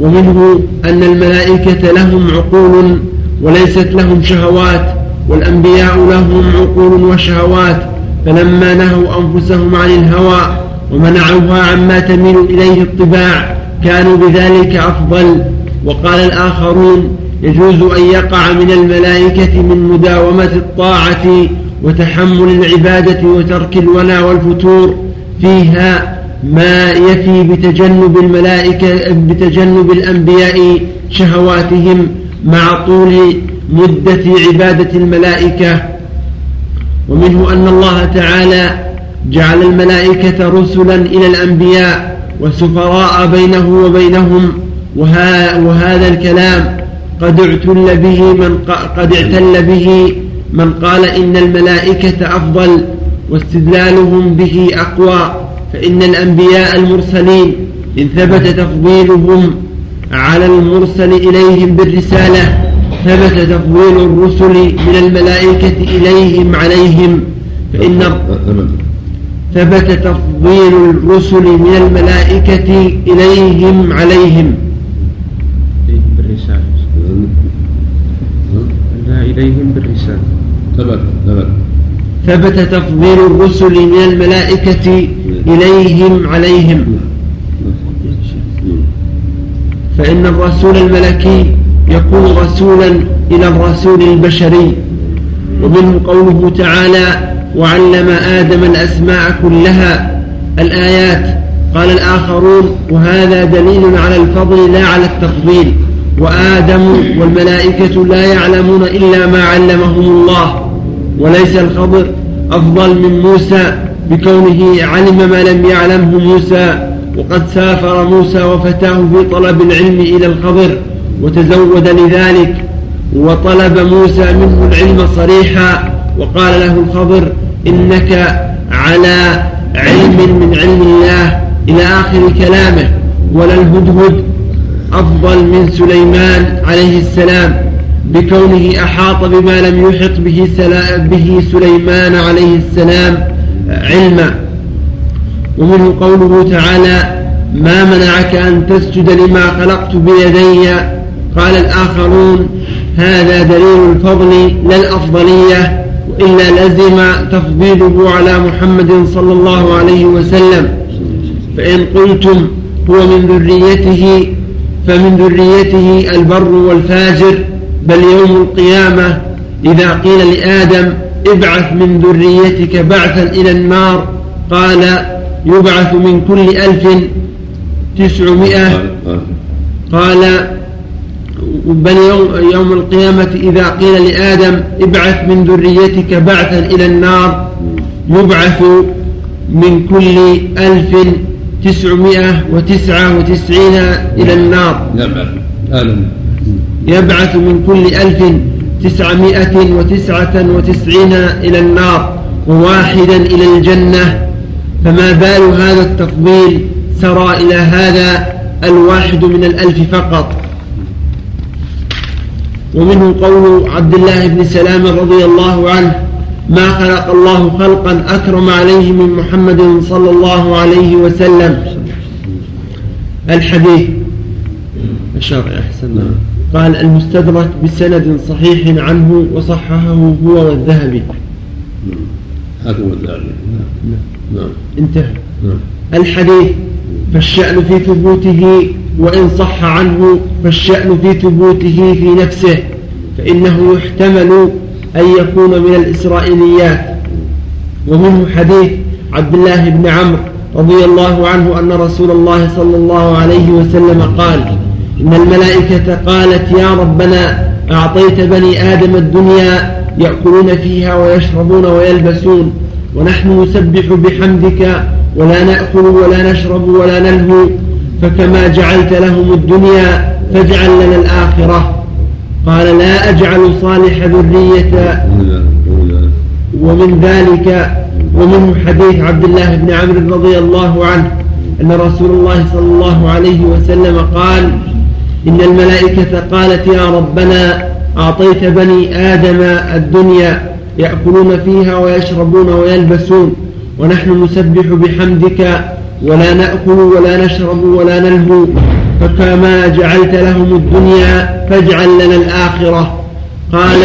ومنه أن الملائكة لهم عقول وليست لهم شهوات. والأنبياء لهم عقول وشهوات فلما نهوا أنفسهم عن الهوى ومنعوها عما تميل إليه الطباع كانوا بذلك أفضل. وقال الآخرون يجوز أن يقع من الملائكة من مداومة الطاعة وتحمل العبادة وترك الولا والفتور فيها ما يفي بتجنب الملائكة بتجنب الأنبياء شهواتهم مع طول مدة عبادة الملائكة. ومنه أن الله تعالى جعل الملائكة رسلا إلى الأنبياء وسفراء بينه وبينهم. وهذا الكلام قد اعتل به من قد اعتل به من قال إن الملائكة أفضل واستدلالهم به أقوى. فإن الأنبياء المرسلين إن ثبت تفضيلهم على المرسل إليهم بالرسالة ثبت تفضيل الرسل من الملائكة إليهم عليهم فإن ثبت تفضيل الرسل من الملائكة إليهم عليهم. بالرسالة. لا إليهم بالرسالة. ثبت ثبت. ثبت تفضيل الرسل من الملائكة إليهم عليهم. فإن الرسول الملكي يكون رسولا إلى الرسول البشري ومنه قوله تعالى وعلم آدم الأسماء كلها الآيات. قال الآخرون وهذا دليل على الفضل لا على التفضيل وآدم والملائكة لا يعلمون إلا ما علمهم الله وليس الخضر أفضل من موسى بكونه علم ما لم يعلمه موسى وقد سافر موسى وفتاه في طلب العلم إلى الخضر وتزود لذلك وطلب موسى منه العلم صريحا وقال له الخضر إنك على علم من علم الله إلى آخر كلامه ولا الهدهد أفضل من سليمان عليه السلام بكونه أحاط بما لم يحط به, به سليمان عليه السلام علما. ومنه قوله تعالى ما منعك أن تسجد لما خلقت بيدي قال الآخرون هذا دليل الفضل لا الأفضلية وإلا لزم تفضيله على محمد صلى الله عليه وسلم. فإن قلتم هو من ذريته فمن ذريته البر والفاجر بل يوم القيامة إذا قيل لآدم ابعث من ذريتك بعثا إلى النار قال يبعث من كل ألف تسعمائة. قال بل يوم, يوم القيامة إذا قيل لآدم ابعث من ذريتك بعثا إلى النار يبعث من كل ألف تسعمائة وتسعة وتسعين إلى النار. يبعث. من كل ألف تسعمائة وتسعة وتسعين إلى النار وواحدا إلى الجنة. فما بال هذا التفضيل سرى إلى هذا الواحد من الألف فقط. ومنه قول عبد الله بن سلام رضي الله عنه ما خلق الله خلقا أكرم عليه من محمد صلى الله عليه وسلم. الحديث. الشرع أحسن. قال المستدرك بسند صحيح عنه وصححه هو والذهبي. حاكم الذهبي. نعم. نعم. انتهى. نعم. الحديث فالشأن في ثبوته وإن صح عنه فالشأن في ثبوته في نفسه فإنه يحتمل أن يكون من الإسرائيليات. ومنه حديث عبد الله بن عمرو رضي الله عنه أن رسول الله صلى الله عليه وسلم قال إن الملائكة قالت يا ربنا أعطيت بني آدم الدنيا يأكلون فيها ويشربون ويلبسون ونحن نسبح بحمدك ولا نأكل ولا نشرب ولا نلهو فكما جعلت لهم الدنيا فاجعل لنا الآخرة. قال لا أجعل صالح ذرية ومن ذلك ومن حديث عبد الله بن عمرو رضي الله عنه أن رسول الله صلى الله عليه وسلم قال إن الملائكة قالت يا ربنا أعطيت بني آدم الدنيا يأكلون فيها ويشربون ويلبسون ونحن نسبح بحمدك ولا نأكل ولا نشرب ولا نلهو فكما جعلت لهم الدنيا فاجعل لنا الآخرة. قال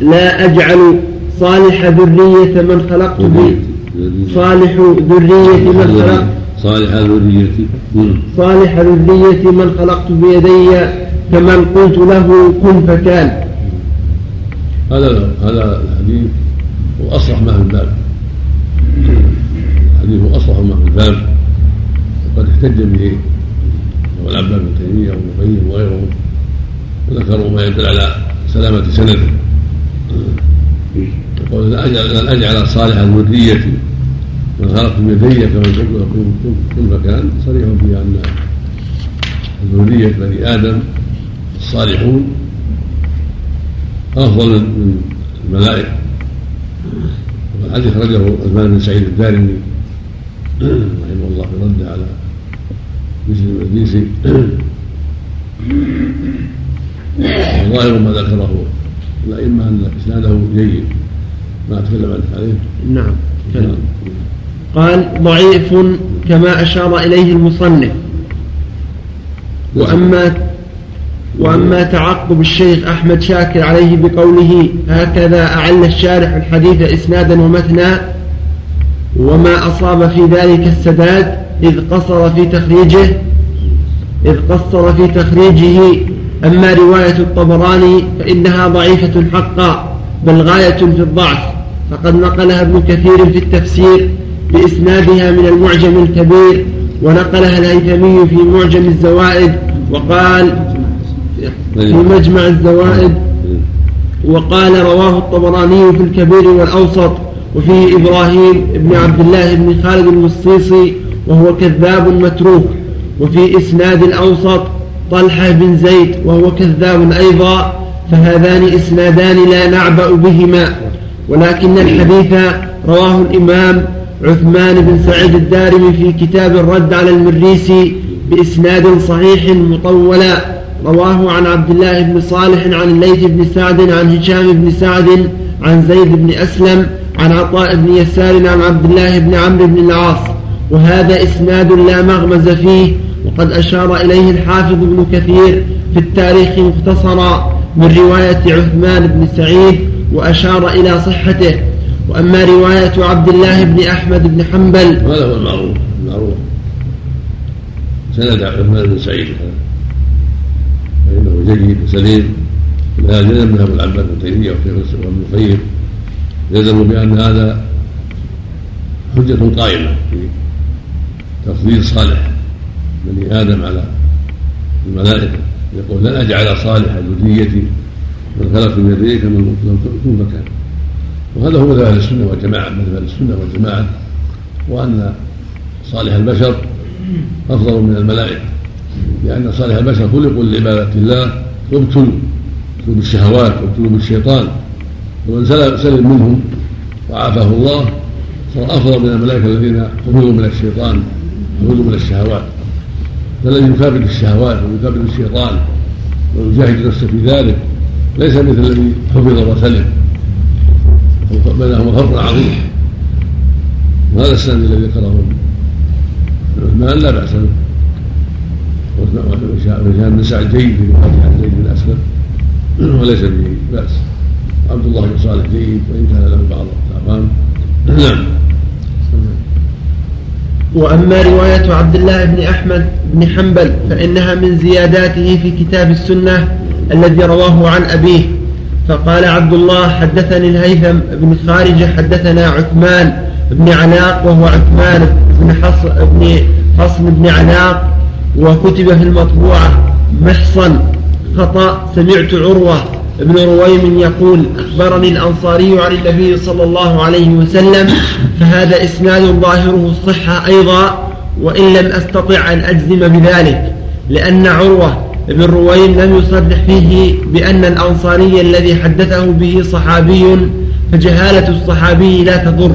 لا أجعل صالح ذرية من خلقت صالح ذرية من خلقت صالح ذرية. صالح ذرية من خلقت بيدي كمن قلت له كن فكان. هذا هذا الحديث هو أصرح ما في الباب. الحديث أصرح ما في الباب. وقد احتج به والعباد بن تيمية وابن القيم وغيرهم وذكروا ما يدل على سلامة سنده. يقول لن أجعل صالح الذرية من خلقت بيدي كما يقول كل مكان صريح في أن ذرية بني آدم الصالحون أفضل من الملائكة. والحديث أخرجه عثمان بن سعيد الدارمي رحمه الله في رده على مسلم الديسي وظاهر ما ذكره الأئمة أن إسناده جيد ما تكلم عنه عليه. نعم. قال ضعيف كما أشار إليه المصنف. وأما وأما تعقب الشيخ أحمد شاكر عليه بقوله هكذا أعل الشارح الحديث إسنادا ومثنى وما أصاب في ذلك السداد إذ قصر في تخريجه إذ قصر في تخريجه. أما رواية الطبراني فإنها ضعيفة حقا بل غاية في الضعف. فقد نقلها ابن كثير في التفسير بإسنادها من المعجم الكبير ونقلها الهيثمي في معجم الزوائد وقال في مجمع الزوائد وقال رواه الطبراني في الكبير والأوسط. وفيه إبراهيم بن عبد الله بن خالد المصيصي وهو كذاب متروك. وفي إسناد الأوسط طلحة بن زيد وهو كذاب أيضا فهذان إسنادان لا نعبأ بهما. ولكن الحديث رواه الإمام عثمان بن سعيد الدارمي في كتاب الرد على المريسي بإسناد صحيح مطولا. رواه عن عبد الله بن صالح عن الليث بن سعد عن هشام بن سعد عن زيد بن أسلم عن عطاء بن يسار عن عبد الله بن عمرو بن العاص وهذا إسناد لا مغمز فيه وقد أشار إليه الحافظ ابن كثير في التاريخ مختصرا من رواية عثمان بن سعيد وأشار إلى صحته. وأما رواية عبد الله بن أحمد بن حنبل هذا هو المعروف المعروف. سند عثمان بن سعيد. فإنه جيد وسليم جزم من أبو العباس بن تيمية وابن القيم جزموا بأن هذا حجة قائمة في تفضيل صالح بني آدم على الملائكة. يقول لن أجعل صالح ذريتي من خلق من يديك من تكن مكان. وهذا هو مذهب أهل السنة والجماعة مذهب أهل السنة والجماعة وأن صالح البشر أفضل من الملائكة لأن صالح البشر خلقوا لعبادة الله وابتلوا ابتلوا بالشهوات وابتلوا بالشيطان ومن سلم منهم وعافاه الله صار أفضل من الملائكة الذين حفظوا من الشيطان حفظوا من الشهوات. فالذي يكابد الشهوات ويكابد الشيطان ويجاهد نفسه في ذلك ليس مثل الذي حفظ وسلم. بينهما فرق عظيم. وهذا السند الذي ذكره. عثمان لا بأس به. بن سعد جيد في عن زيد بن أسلم. وليس به بأس. عبد الله بن صالح جيد وان كان له بعض الاقام نعم. وأما رواية عبد الله بن أحمد بن حنبل فإنها من زياداته في كتاب السنة الذي رواه عن أبيه. فقال عبد الله حدثني الهيثم بن خارجة حدثنا عثمان بن علاق وهو عثمان بن حصن بن حصن بن علاق وكتب في المطبوعة محصن خطأ سمعت عروة. بن رويم يقول أخبرني الأنصاري عن النبي صلى الله عليه وسلم فهذا إسناد ظاهره الصحة أيضا وإن لم أستطع أن أجزم بذلك لأن عروة ابن رويم لم يصرح فيه بأن الأنصاري الذي حدثه به صحابي فجهالة الصحابي لا تضر.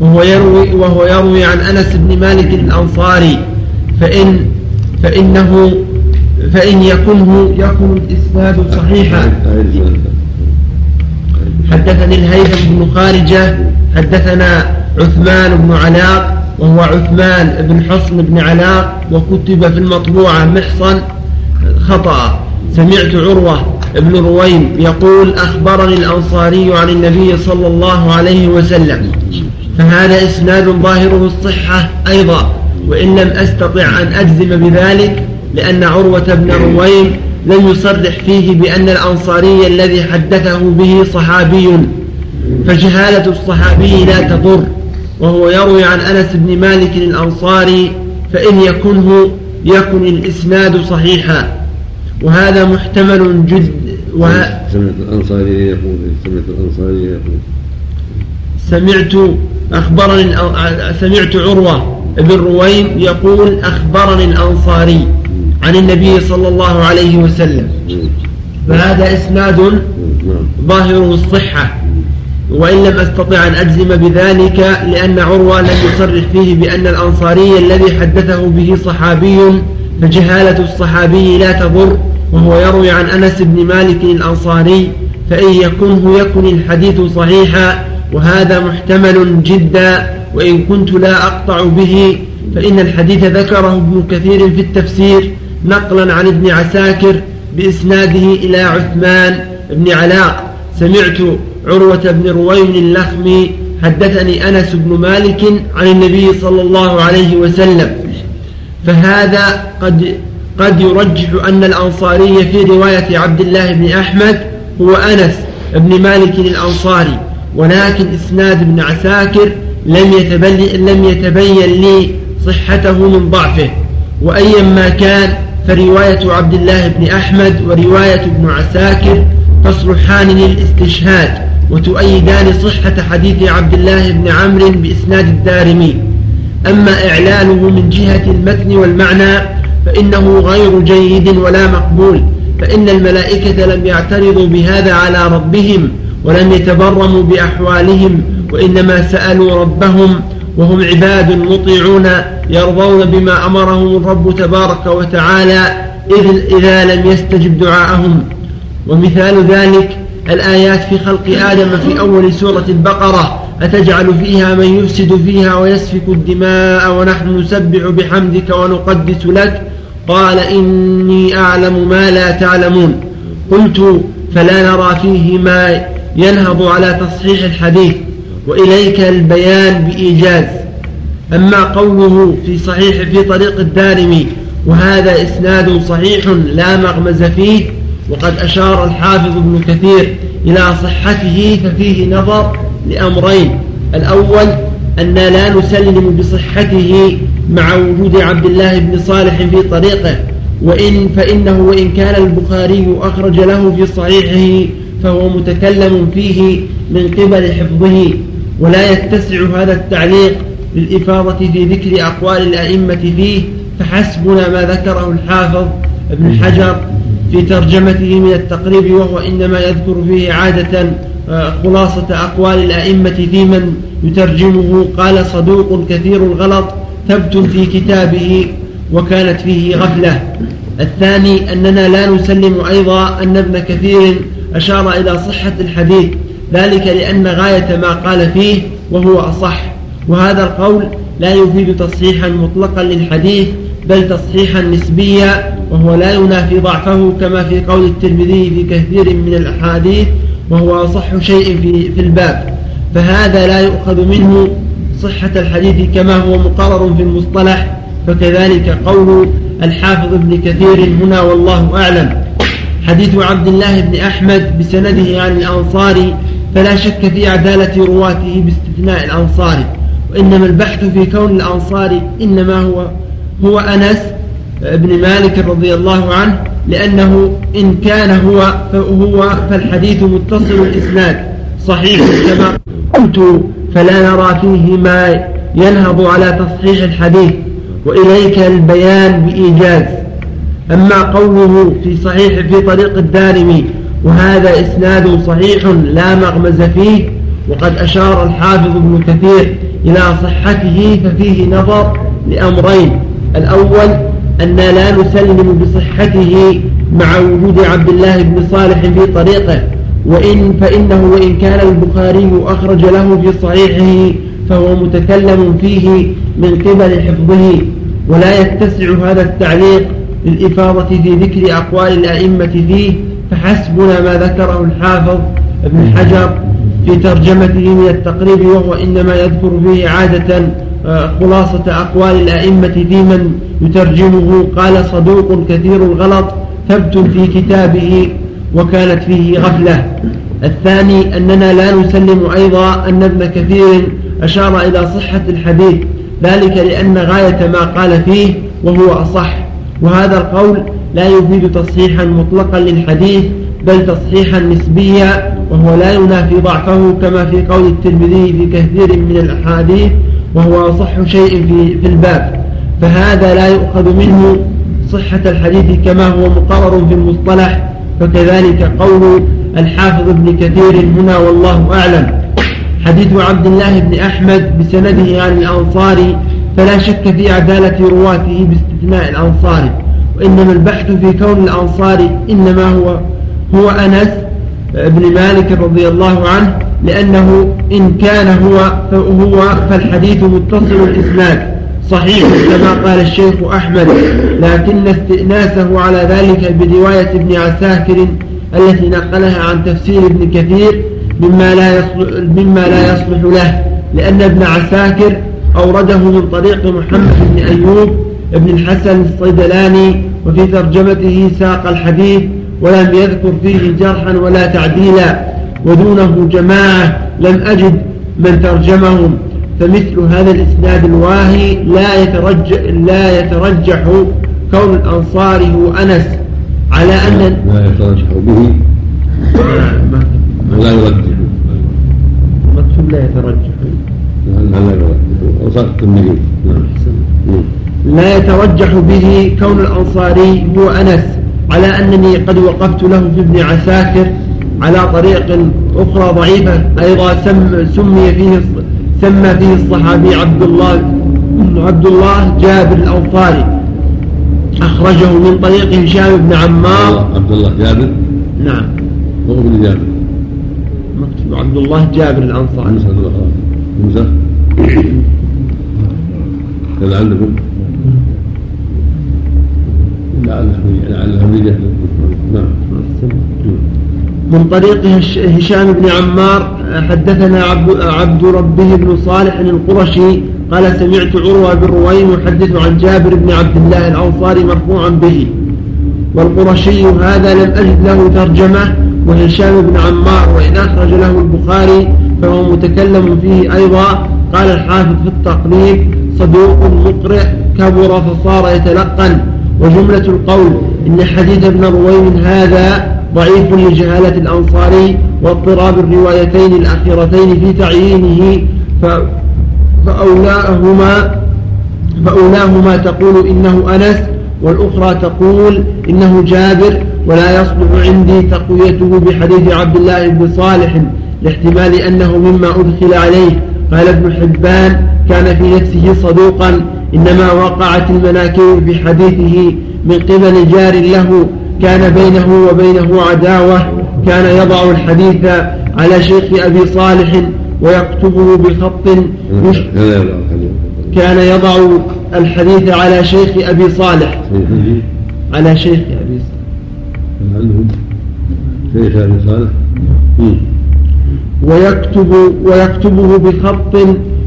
وهو يروي وهو يروي عن أنس بن مالك الأنصاري فإن فإنه فإن يكنه يكن الإسناد صحيحا. حدثني الهيثم بن خارجة حدثنا عثمان بن علاق وهو عثمان بن حصن بن علاق وكتب في المطبوعة محصن خطأ. سمعت عروة بن رويم يقول أخبرني الأنصاري عن النبي صلى الله عليه وسلم فهذا إسناد ظاهره الصحة أيضا وإن لم أستطع أن أجزم بذلك لأن عروة بن رويم لم يصرح فيه بأن الأنصاري الذي حدثه به صحابي. فجهالة الصحابي لا تضر. وهو يروي عن أنس بن مالك الأنصاري فإن يكنه يكن الإسناد صحيحا. وهذا محتمل جد و... سمعت الأنصاري يقول سمعت الأنصاري يقول. سمعت أخبرني سمعت عروة بن رويم يقول أخبرني الأنصاري. عن النبي صلى الله عليه وسلم. فهذا إسناد ظاهره الصحة وإن لم أستطع أن أجزم بذلك لأن عروة لم يصرح فيه بأن الأنصاري الذي حدثه به صحابي فجهالة الصحابي لا تضر وهو يروي عن أنس بن مالك الأنصاري فإن يكنه يكن الحديث صحيحا وهذا محتمل جدا وإن كنت لا أقطع به فإن الحديث ذكره ابن كثير في التفسير نقلا عن ابن عساكر بإسناده إلى عثمان بن علاق. سمعت عروة بن رويم اللخمي حدثني أنس بن مالك عن النبي صلى الله عليه وسلم. فهذا قد قد يرجح أن الأنصاري في رواية عبد الله بن أحمد هو أنس بن مالك الأنصاري. ولكن إسناد ابن عساكر لم لم يتبين لي صحته من ضعفه. وأيا ما كان فرواية عبد الله بن أحمد ورواية ابن عساكر تصلحان للاستشهاد وتؤيدان صحة حديث عبد الله بن عمرو بإسناد الدارمي. أما إعلانه من جهة المتن والمعنى فإنه غير جيد ولا مقبول فإن الملائكة لم يعترضوا بهذا على ربهم ولم يتبرموا بأحوالهم وإنما سألوا ربهم وهم عباد مطيعون يرضون بما أمرهم الرب تبارك وتعالى إذا لم يستجب دعاءهم. ومثال ذلك الآيات في خلق آدم في أول سورة البقرة أتجعل فيها من يفسد فيها ويسفك الدماء ونحن نسبح بحمدك ونقدس لك؟ قال إني أعلم ما لا تعلمون. قلت فلا نرى فيه ما ينهض على تصحيح الحديث. وإليك البيان بإيجاز. أما قوله في صحيح في طريق الدارمي وهذا إسناد صحيح لا مغمز فيه وقد أشار الحافظ ابن كثير إلى صحته ففيه نظر لأمرين. الأول أن لا نسلم بصحته مع وجود عبد الله بن صالح في طريقه وإن فإنه وإن كان البخاري أخرج له في صحيحه فهو متكلم فيه من قبل حفظه. ولا يتسع هذا التعليق للإفاضة في ذكر أقوال الأئمة فيه فحسبنا ما ذكره الحافظ ابن حجر في ترجمته من التقريب وهو إنما يذكر فيه عادة آه، خلاصة أقوال الأئمة في من يترجمه. قال صدوق كثير الغلط ثبت في كتابه وكانت فيه غفلة. الثاني أننا لا نسلم أيضا أن ابن كثير أشار إلى صحة الحديث ذلك لأن غاية ما قال فيه وهو أصح. وهذا القول لا يفيد تصحيحا مطلقا للحديث بل تصحيحا نسبيا وهو لا ينافي ضعفه كما في قول الترمذي في كثير من الأحاديث وهو أصح شيء في, في الباب. فهذا لا يؤخذ منه صحة الحديث كما هو مقرر في المصطلح فكذلك قول الحافظ ابن كثير هنا والله أعلم. حديث عبد الله بن أحمد بسنده عن الأنصاري فلا شك في عدالة رواته باستثناء الأنصاري وإنما البحث في كون الأنصاري إنما هو هو أنس بن مالك رضي الله عنه لأنه إن كان هو فهو فالحديث متصل الإسناد صحيح كما قلت فلا نرى فيه ما ينهض على تصحيح الحديث وإليك البيان بإيجاز. أما قوله في صحيح في طريق الدارمي وهذا إسناد صحيح لا مغمز فيه وقد أشار الحافظ ابن كثير إلى صحته ففيه نظر لأمرين. الأول أن لا نسلم بصحته مع وجود عبد الله بن صالح في طريقه وإن فإنه وإن كان البخاري أخرج له في صحيحه فهو متكلم فيه من قبل حفظه. ولا يتسع هذا التعليق للإفاضة في ذكر أقوال الأئمة فيه فحسبنا ما ذكره الحافظ ابن حجر في ترجمته من التقريب وهو إنما يذكر فيه عادة آه، خلاصة أقوال الأئمة في من يترجمه. قال صدوق كثير الغلط ثبت في كتابه وكانت فيه غفلة. الثاني أننا لا نسلم أيضا أن ابن كثير أشار إلى صحة الحديث ذلك لأن غاية ما قال فيه وهو أصح. وهذا القول لا يفيد تصحيحا مطلقا للحديث بل تصحيحا نسبيا وهو لا ينافي ضعفه كما في قول الترمذي في كثير من الأحاديث وهو أصح شيء في, في الباب. فهذا لا يؤخذ منه صحة الحديث كما هو مقرر في المصطلح فكذلك قول الحافظ ابن كثير هنا والله أعلم. حديث عبد الله بن أحمد بسنده عن الأنصاري فلا شك في عدالة رواته باستثناء الأنصاري وإنما البحث في كون الأنصاري إنما هو هو أنس بن مالك رضي الله عنه لأنه إن كان هو فهو فالحديث متصل الإسناد صحيح كما قال الشيخ أحمد لكن استئناسه على ذلك برواية ابن عساكر التي نقلها عن تفسير ابن كثير مما لا يصلح, مما لا يصلح له لأن ابن عساكر أورده من طريق محمد بن أيوب بن الحسن الصيدلاني وفي ترجمته ساق الحديث ولم يذكر فيه جرحا ولا تعديلا ودونه جماعة لم أجد من ترجمهم فمثل هذا الإسناد الواهي لا يترجح, لا يترجح كون الأنصاري هو أنس على أن لا يترجح به لا يرجح مكتوب لا يترجح لا لا يرجح أوصاف التمهيد نعم لا يترجح به كون الأنصاري هو أنس على أنني قد وقفت له في ابن عساكر على طريق أخرى ضعيفة أيضا سم سمي فيه سمى فيه الصحابي عبد الله عبد الله جابر الأنصاري. أخرجه من طريق هشام بن عمار. عبد الله جابر؟ نعم. هو ابن جابر. مكتوب عبد الله جابر الأنصاري. موسى موسى. كذا عندكم نعم. من طريق هشام بن عمار حدثنا عبد, عبد ربه بن صالح القرشي قال سمعت عروة بن رويم يحدث عن جابر بن عبد الله الأنصاري مرفوعا به. والقرشي هذا لم أجد له ترجمة وهشام بن عمار وإن أخرج له البخاري فهو متكلم فيه أيضا. قال الحافظ في التقريب صدوق مقرئ كبر فصار يتلقن. وجملة القول إن حديث ابن رويم هذا ضعيف لجهالة الأنصاري واضطراب الروايتين الأخيرتين في تعيينه فأولاهما فأولاهما تقول إنه أنس والأخرى تقول إنه جابر ولا يصلح عندي تقويته بحديث عبد الله بن صالح لاحتمال أنه مما أدخل عليه. قال ابن حبان كان في نفسه صدوقا إنما وقعت المناكير بحديثه من قبل جار له كان بينه وبينه عداوة كان يضع الحديث على شيخ أبي صالح ويكتبه بخط كان يضع الحديث على شيخ أبي صالح. على شيخ أبي صالح شيخ أبي صالح. ويكتب ويكتبه بخط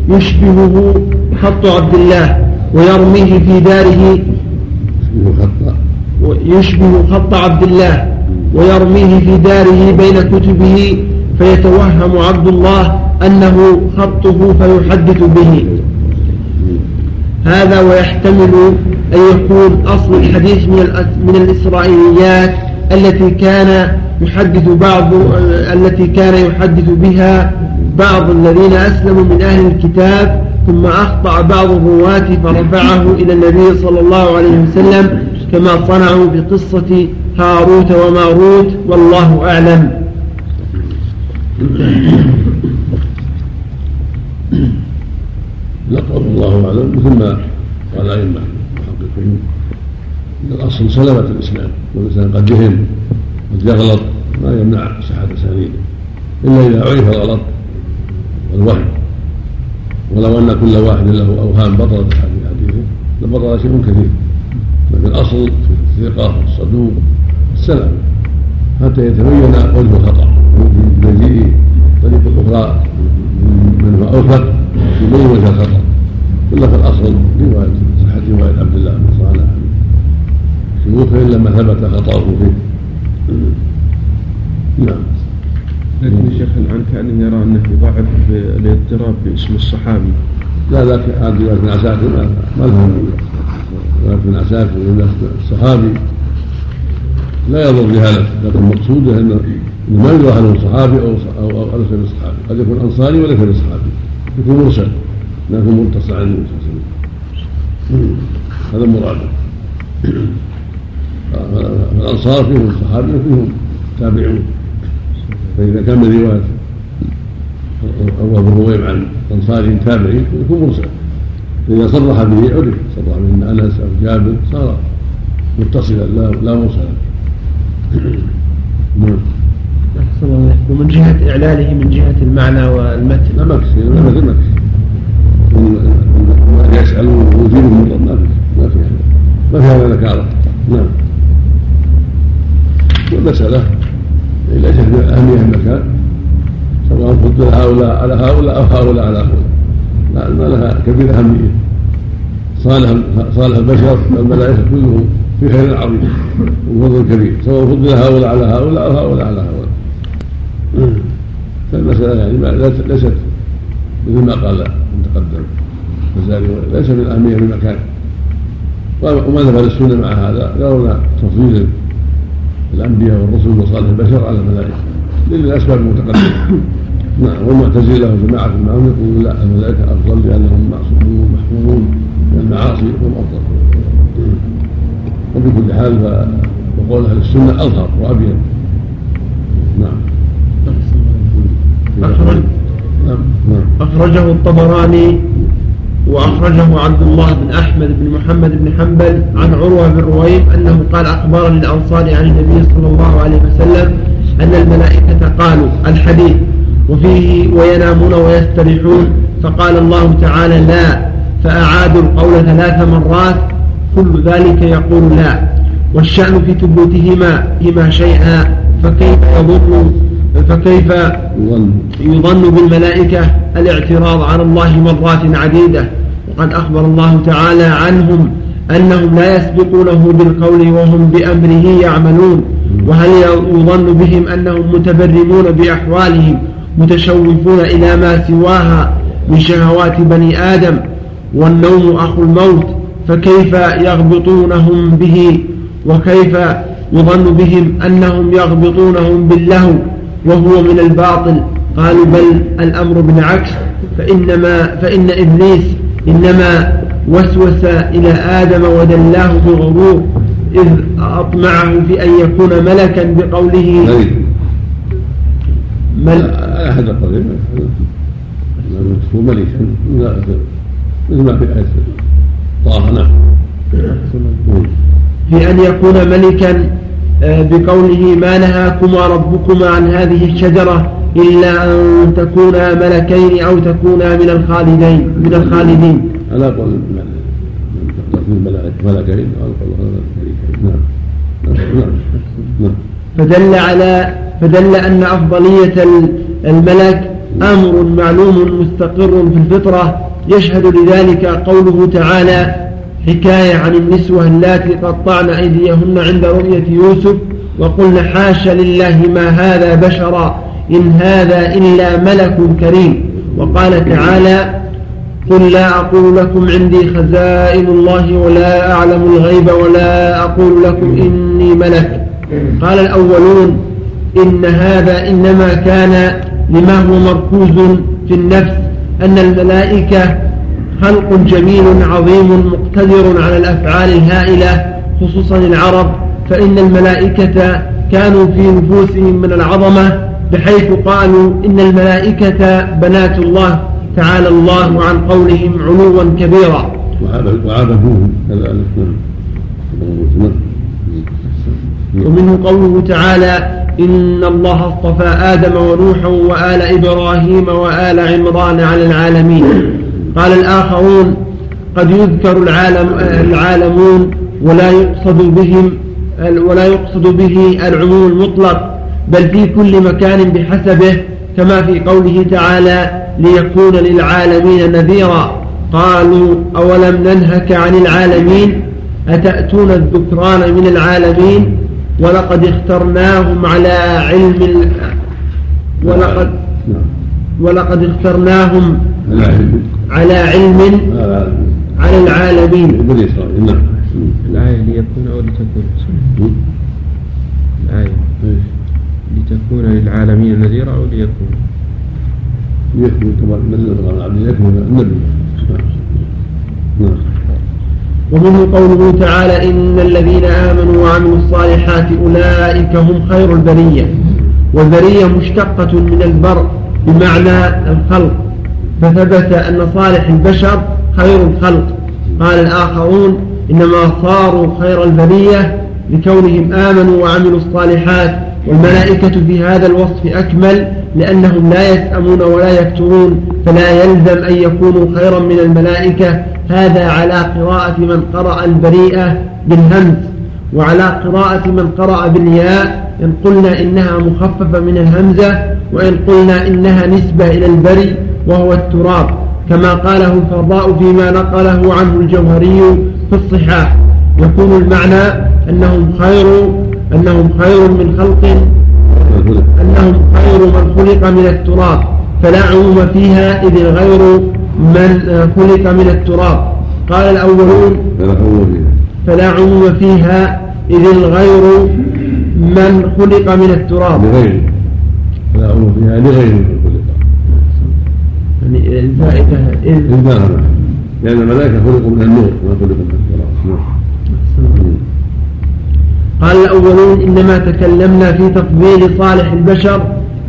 يشبهه خط عبد الله. ويرميه في داره يشبه خط عبد الله ويرميه في داره بين كتبه فيتوهم عبد الله أنه خطه فيحدث به. هذا ويحتمل أن يكون أصل الحديث من من الإسرائيليات التي كان يحدث بعض التي كان يحدث بها بعض الذين أسلموا من أهل الكتاب ثم أخطأ بعض الرواة فرفعه إلى النبي صلى الله عليه وسلم كما صنعوا بقصة هاروت وماروت والله أعلم. لقب الله أعلم. مثل ما قال المحققين. إن الأصل سلامة الإسلام والإنسان قد جهم قد يغلط ما يمنع صحة اسانيده إلا إذا عرف الغلط والوهم. ولو أن كل واحد له أوهام بطلت حديثه لبطل شيء كثير. لكن الأصل في الثقة والصدوق السلام. حتى يتبين وجه الخطأ. بمجيء طريق أخرى من هو أوثق يبين وجه الخطأ. ولا في الأصل رواية صحة رواية عبد الله بن صالح. شيوخه الا ما ثبت خطأه فيه. نعم. لكن شيخ عن كأنه يرى أنه يضاعف الاضطراب باسم الصحابي. لا ذاك عبد الله بن عساكر ما ذاك بن عساكر الصحابي. لا يضر بهذا. لكن المقصود أن ما يدرى هل صحابي أو أو أو ليس بصحابي قد يكون أنصاري وليس بصحابي يكون مرسل. لا يكون متصل عن النبي صلى الله عليه وسلم هذا المراد فالأنصار فيهم صحابي وفيهم تابعون. فإذا كان من روايه أبو هريره عن أنصار تابعي يكون مرسل فإذا صرح به عرف صرح به أنس أو جابر صار متصلا لا لا مرسلا نعم. ومن جهة إعلاله من جهة المعنى والمتن. لا مكس لا مكس يسألون ويجيبهم ما في ما في ما في هذا نكارة نعم. والمسألة ليست من أهمية المكان. سواء فضل هؤلاء على هؤلاء أو هؤلاء على هؤلاء. لا ما لها كبيرة أهمية. صالح صالح البشر والملائكة كلهم في خير عظيم وفضل كبير. سواء فضل هؤلاء على هؤلاء أو هؤلاء على هؤلاء. فالمسألة يعني ليست مثل ما قال من تقدم الغزالي ليس من أهمية المكان. وما ذهب السنة مع هذا؟ يرون تفضيل الأنبياء والرسل وصالح البشر على الملائكة. للأسباب المتقدمة. نعم والمعتزلة وجماعة المعون يقولون لا الملائكة أفضل لأنهم معصومون محفوظون من المعاصي هم أفضل. وفي كل حال فقول أهل السنة أظهر وأبين. نعم. أخرج نعم. نعم. أخرجه الطبراني وأخرجه عبد الله بن أحمد بن محمد بن حنبل عن عروة بن رويب أنه قال أخبرني الأنصار عن النبي صلى الله عليه وسلم أن الملائكة قالوا الحديث وفيه وينامون ويستريحون فقال الله تعالى لا فأعادوا القول ثلاث مرات كل ذلك يقول لا والشأن في ثبوتهما هما شيئا فكيف يظن فكيف يظن بالملائكة الاعتراض على الله مرات عديدة وقد أخبر الله تعالى عنهم أنهم لا يسبقونه بالقول وهم بأمره يعملون وهل يظن بهم أنهم متبرمون بأحوالهم متشوفون إلى ما سواها من شهوات بني آدم والنوم أخو الموت فكيف يغبطونهم به؟ وكيف يظن بهم أنهم يغبطونهم باللهو وهو من الباطل؟ قالوا بل الأمر بالعكس فإنما فإن إبليس إنما وسوس إلى آدم ودلاه بغرور إذ أطمعه في أن يكون ملكا بقوله. مل أحد القولين هو ملكا مثل ما في آية. طه نعم. في أن يكون ملكا آه، بقوله ما نهاكما ربكما عن هذه الشجرة إلا أن تكونا ملكين أو تكونا من الخالدين من الخالدين. على قول ملكين أو نعم نعم. نعم. فدل على فدل أن أفضلية الملك أمر معلوم مستقر في الفطرة. يشهد لذلك قوله تعالى حكاية عن النسوة اللاتي قطعن أيديهن عند رؤية يوسف وقلن حاش لله ما هذا بشرا. إن هذا إلا ملك كريم. وقال تعالى قل لا أقول لكم عندي خزائن الله ولا أعلم الغيب ولا أقول لكم إني ملك. قال الأولون إن هذا إنما كان لما هو مركوز في النفس أن الملائكة خلق جميل عظيم مقتدر على الأفعال الهائلة خصوصا العرب فإن الملائكة كانوا في نفوسهم من العظمة بحيث قالوا إن الملائكة بنات الله تعالى الله عن قولهم علوا كبيرا. كذلك. ومنه قوله تعالى إن الله اصطفى آدم ونوحا وآل إبراهيم وآل عمران على العالمين. قال الآخرون قد يذكر العالم العالمون ولا يقصد بهم ولا يقصد به العموم المطلق. بل في كل مكان بحسبه كما في قوله تعالى ليكون للعالمين نذيرا. قالوا أولم ننهك عن العالمين؟ أتأتون الذكران من العالمين؟ ولقد اخترناهم على علم ولقد ولقد اخترناهم على علم على العالمين. نعم الآية ليكون أو لتكون. الآية؟ لتكون للعالمين نذيرا أو ليكون يكمل على عبد يكمل النبي ومنه قوله تعالى إن الذين آمنوا وعملوا الصالحات أولئك هم خير البرية والبرية مشتقة من البر بمعنى الخلق. فثبت أن صالح البشر خير الخلق. قال الآخرون إنما صاروا خير البرية لكونهم آمنوا وعملوا الصالحات والملائكة في هذا الوصف أكمل لأنهم لا يسأمون ولا يكترون فلا يلزم أن يكونوا خيرا من الملائكة. هذا على قراءة من قرأ البريئة بالهمز وعلى قراءة من قرأ بالياء. إن قلنا إنها مخففة من الهمزة وإن قلنا إنها نسبة إلى البري وهو التراب. كما قاله الفضاء فيما نقله عنه الجوهري في الصحاح. يكون المعنى أنهم خير أنهم خير من خلق أنهم خير من خلق من التراب. فلا عموم فيها إذ الغير من خلق من التراب. قال الأولون فلا عموم فيها إذ الغير من خلق من التراب. لغيره فلا حول فيها لغيره من خلق. يعني الفائدة إذ لأن الملائكة خلقوا من النور ما خلقوا من التراب. نعم. قال الأولون إنما تكلمنا في تفضيل صالح البشر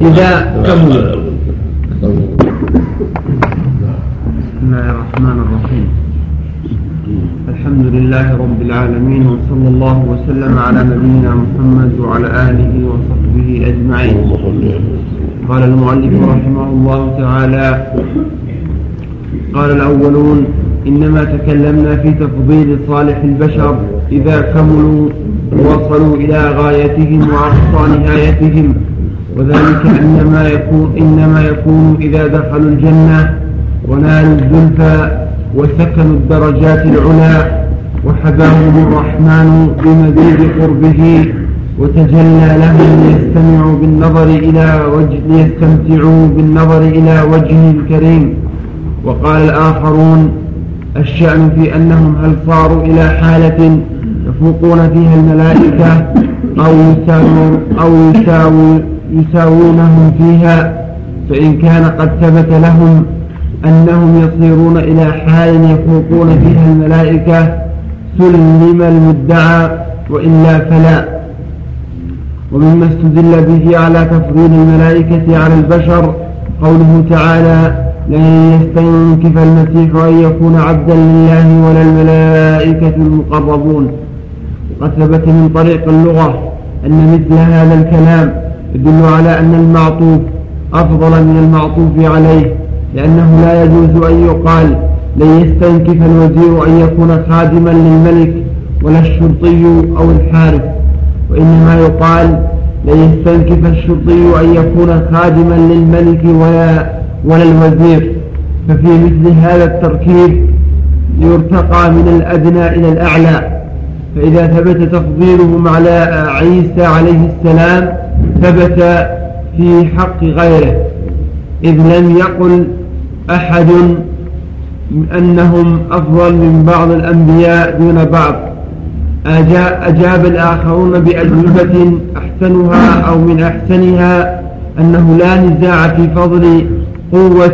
إذا كملوا بسم الله الرحمن الرحيم. الحمد لله رب العالمين وصلى الله وسلم على نبينا محمد وعلى آله وصحبه أجمعين. قال المؤلف رحمه الله تعالى قال الأولون إنما تكلمنا في تفضيل صالح البشر إذا كملوا ووصلوا إلى غايتهم وأقصى نهايتهم. وذلك إنما يكون إنما يكون إذا دخلوا الجنة ونالوا الزلفى وسكنوا الدرجات العلى وحباهم الرحمن بمزيد قربه وتجلى لهم ليستمعوا بالنظر إلى وجه ليستمتعوا بالنظر إلى وجهه الكريم وقال الآخرون الشأن في أنهم هل صاروا إلى حالة يفوقون فيها الملائكة أو يساوون أو يساوي يساوونهم فيها فإن كان قد ثبت لهم أنهم يصيرون إلى حال يفوقون فيها الملائكة سلم المدعى وإلا فلا. ومما استدل به على تفضيل الملائكة على البشر قوله تعالى لن يستنكف المسيح أن يكون عبدا لله ولا الملائكة المقربون وقد ثبت من طريق اللغة أن مثل هذا الكلام يدل على أن المعطوف أفضل من المعطوف عليه لأنه لا يجوز أن يقال لن يستنكف الوزير أن يكون خادما للملك ولا الشرطي أو الحارس وإنما يقال لن يستنكف الشرطي أن يكون خادما للملك ولا ولا الوزير. ففي مثل هذا التركيب يرتقى من الأدنى إلى الأعلى. فإذا ثبت تفضيلهم على عيسى عليه السلام ثبت في حق غيره إذ لم يقل أحد أنهم أفضل من بعض الأنبياء دون بعض. أجاب الآخرون بأجوبة أحسنها أو من أحسنها أنه لا نزاع في فضل قوة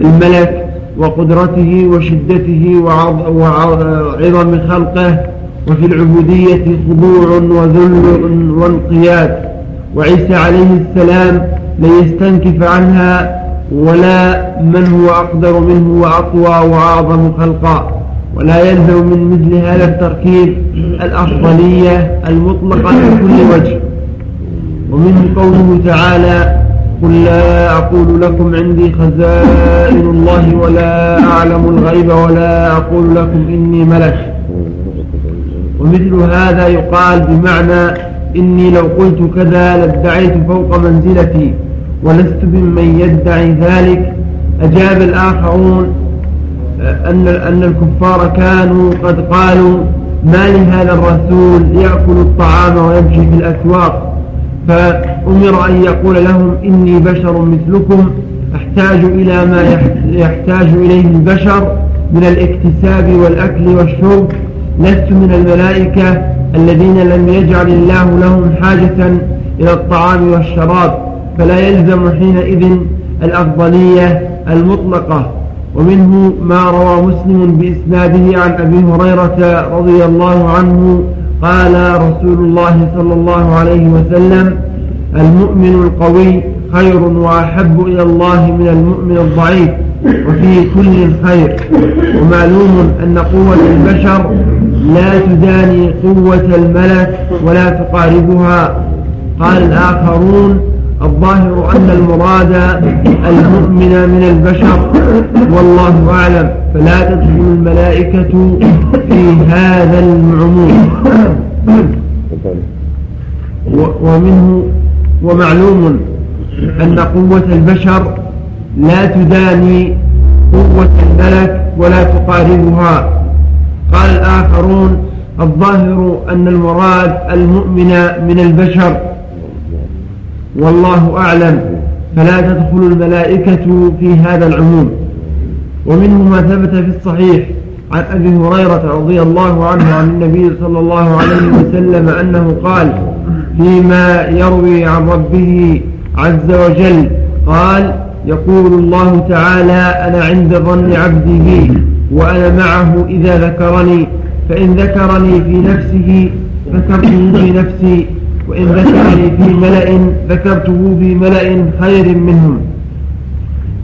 الملك وقدرته وشدته وعظم خلقه وفي العبودية خضوع وذل وانقياد وعيسى عليه السلام ليستنكف عنها ولا من هو أقدر منه وأقوى وأعظم خلقا ولا يلزم من مثل هذا التركيب الأفضلية المطلقة من كل وجه. ومنه قوله تعالى قل لا أقول لكم عندي خزائن الله ولا أعلم الغيب ولا أقول لكم إني ملك. ومثل هذا يقال بمعنى إني لو قلت كذا لادعيت فوق منزلتي ولست ممن يدعي ذلك. أجاب الآخرون أن أن الكفار كانوا قد قالوا ما لهذا الرسول يأكل الطعام ويمشي في الأسواق. فأمر أن يقول لهم إني بشر مثلكم أحتاج إلى ما يحتاج إليه البشر من الاكتساب والأكل والشرب. لست من الملائكة الذين لم يجعل الله لهم حاجة إلى الطعام والشراب فلا يلزم حينئذ الأفضلية المطلقة. ومنه ما روى مسلم بإسناده عن أبي هريرة رضي الله عنه قال رسول الله صلى الله عليه وسلم المؤمن القوي خير وأحب إلى الله من المؤمن الضعيف وفي كل خير ومعلوم أن قوة البشر لا تداني قوة الملك ولا تقاربها. قال الآخرون الظاهر أن المراد المؤمن من البشر. والله أعلم. فلا تدخل الملائكة في هذا العموم ومنه ومعلوم أن قوة البشر لا تداني قوة الملك ولا تقاربها. قال الآخرون الظاهر أن المراد المؤمن من البشر. والله أعلم. فلا تدخل الملائكة في هذا العموم. ومنه ما ثبت في الصحيح عن أبي هريرة رضي الله عنه عن النبي صلى الله عليه وسلم أنه قال فيما يروي عن ربه عز وجل قال يقول الله تعالى أنا عند ظن عبدي بي وأنا معه إذا ذكرني فإن ذكرني في نفسه ذكرته في نفسي وإن ذكرني في ملأ ذكرته في ملأ خير منهم.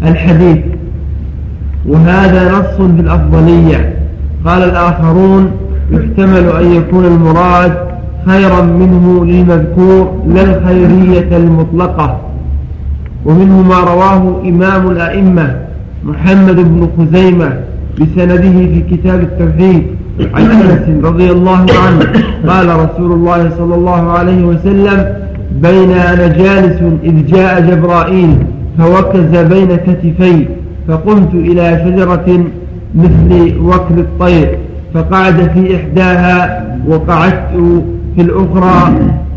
الحديث وهذا نص بالأفضلية قال الآخرون يحتمل أن يكون المراد خيرا منه للمذكور لا الخيرية المطلقة. ومنه ما رواه إمام الأئمة محمد بن خزيمة بسنده في كتاب التوحيد عن أنس رضي الله عنه قال رسول الله صلى الله عليه وسلم بين أنا جالس إذ جاء جبرائيل فوكز بين كتفي فقمت إلى شجرة مثل وكل الطير فقعد في إحداها وقعدت في الأخرى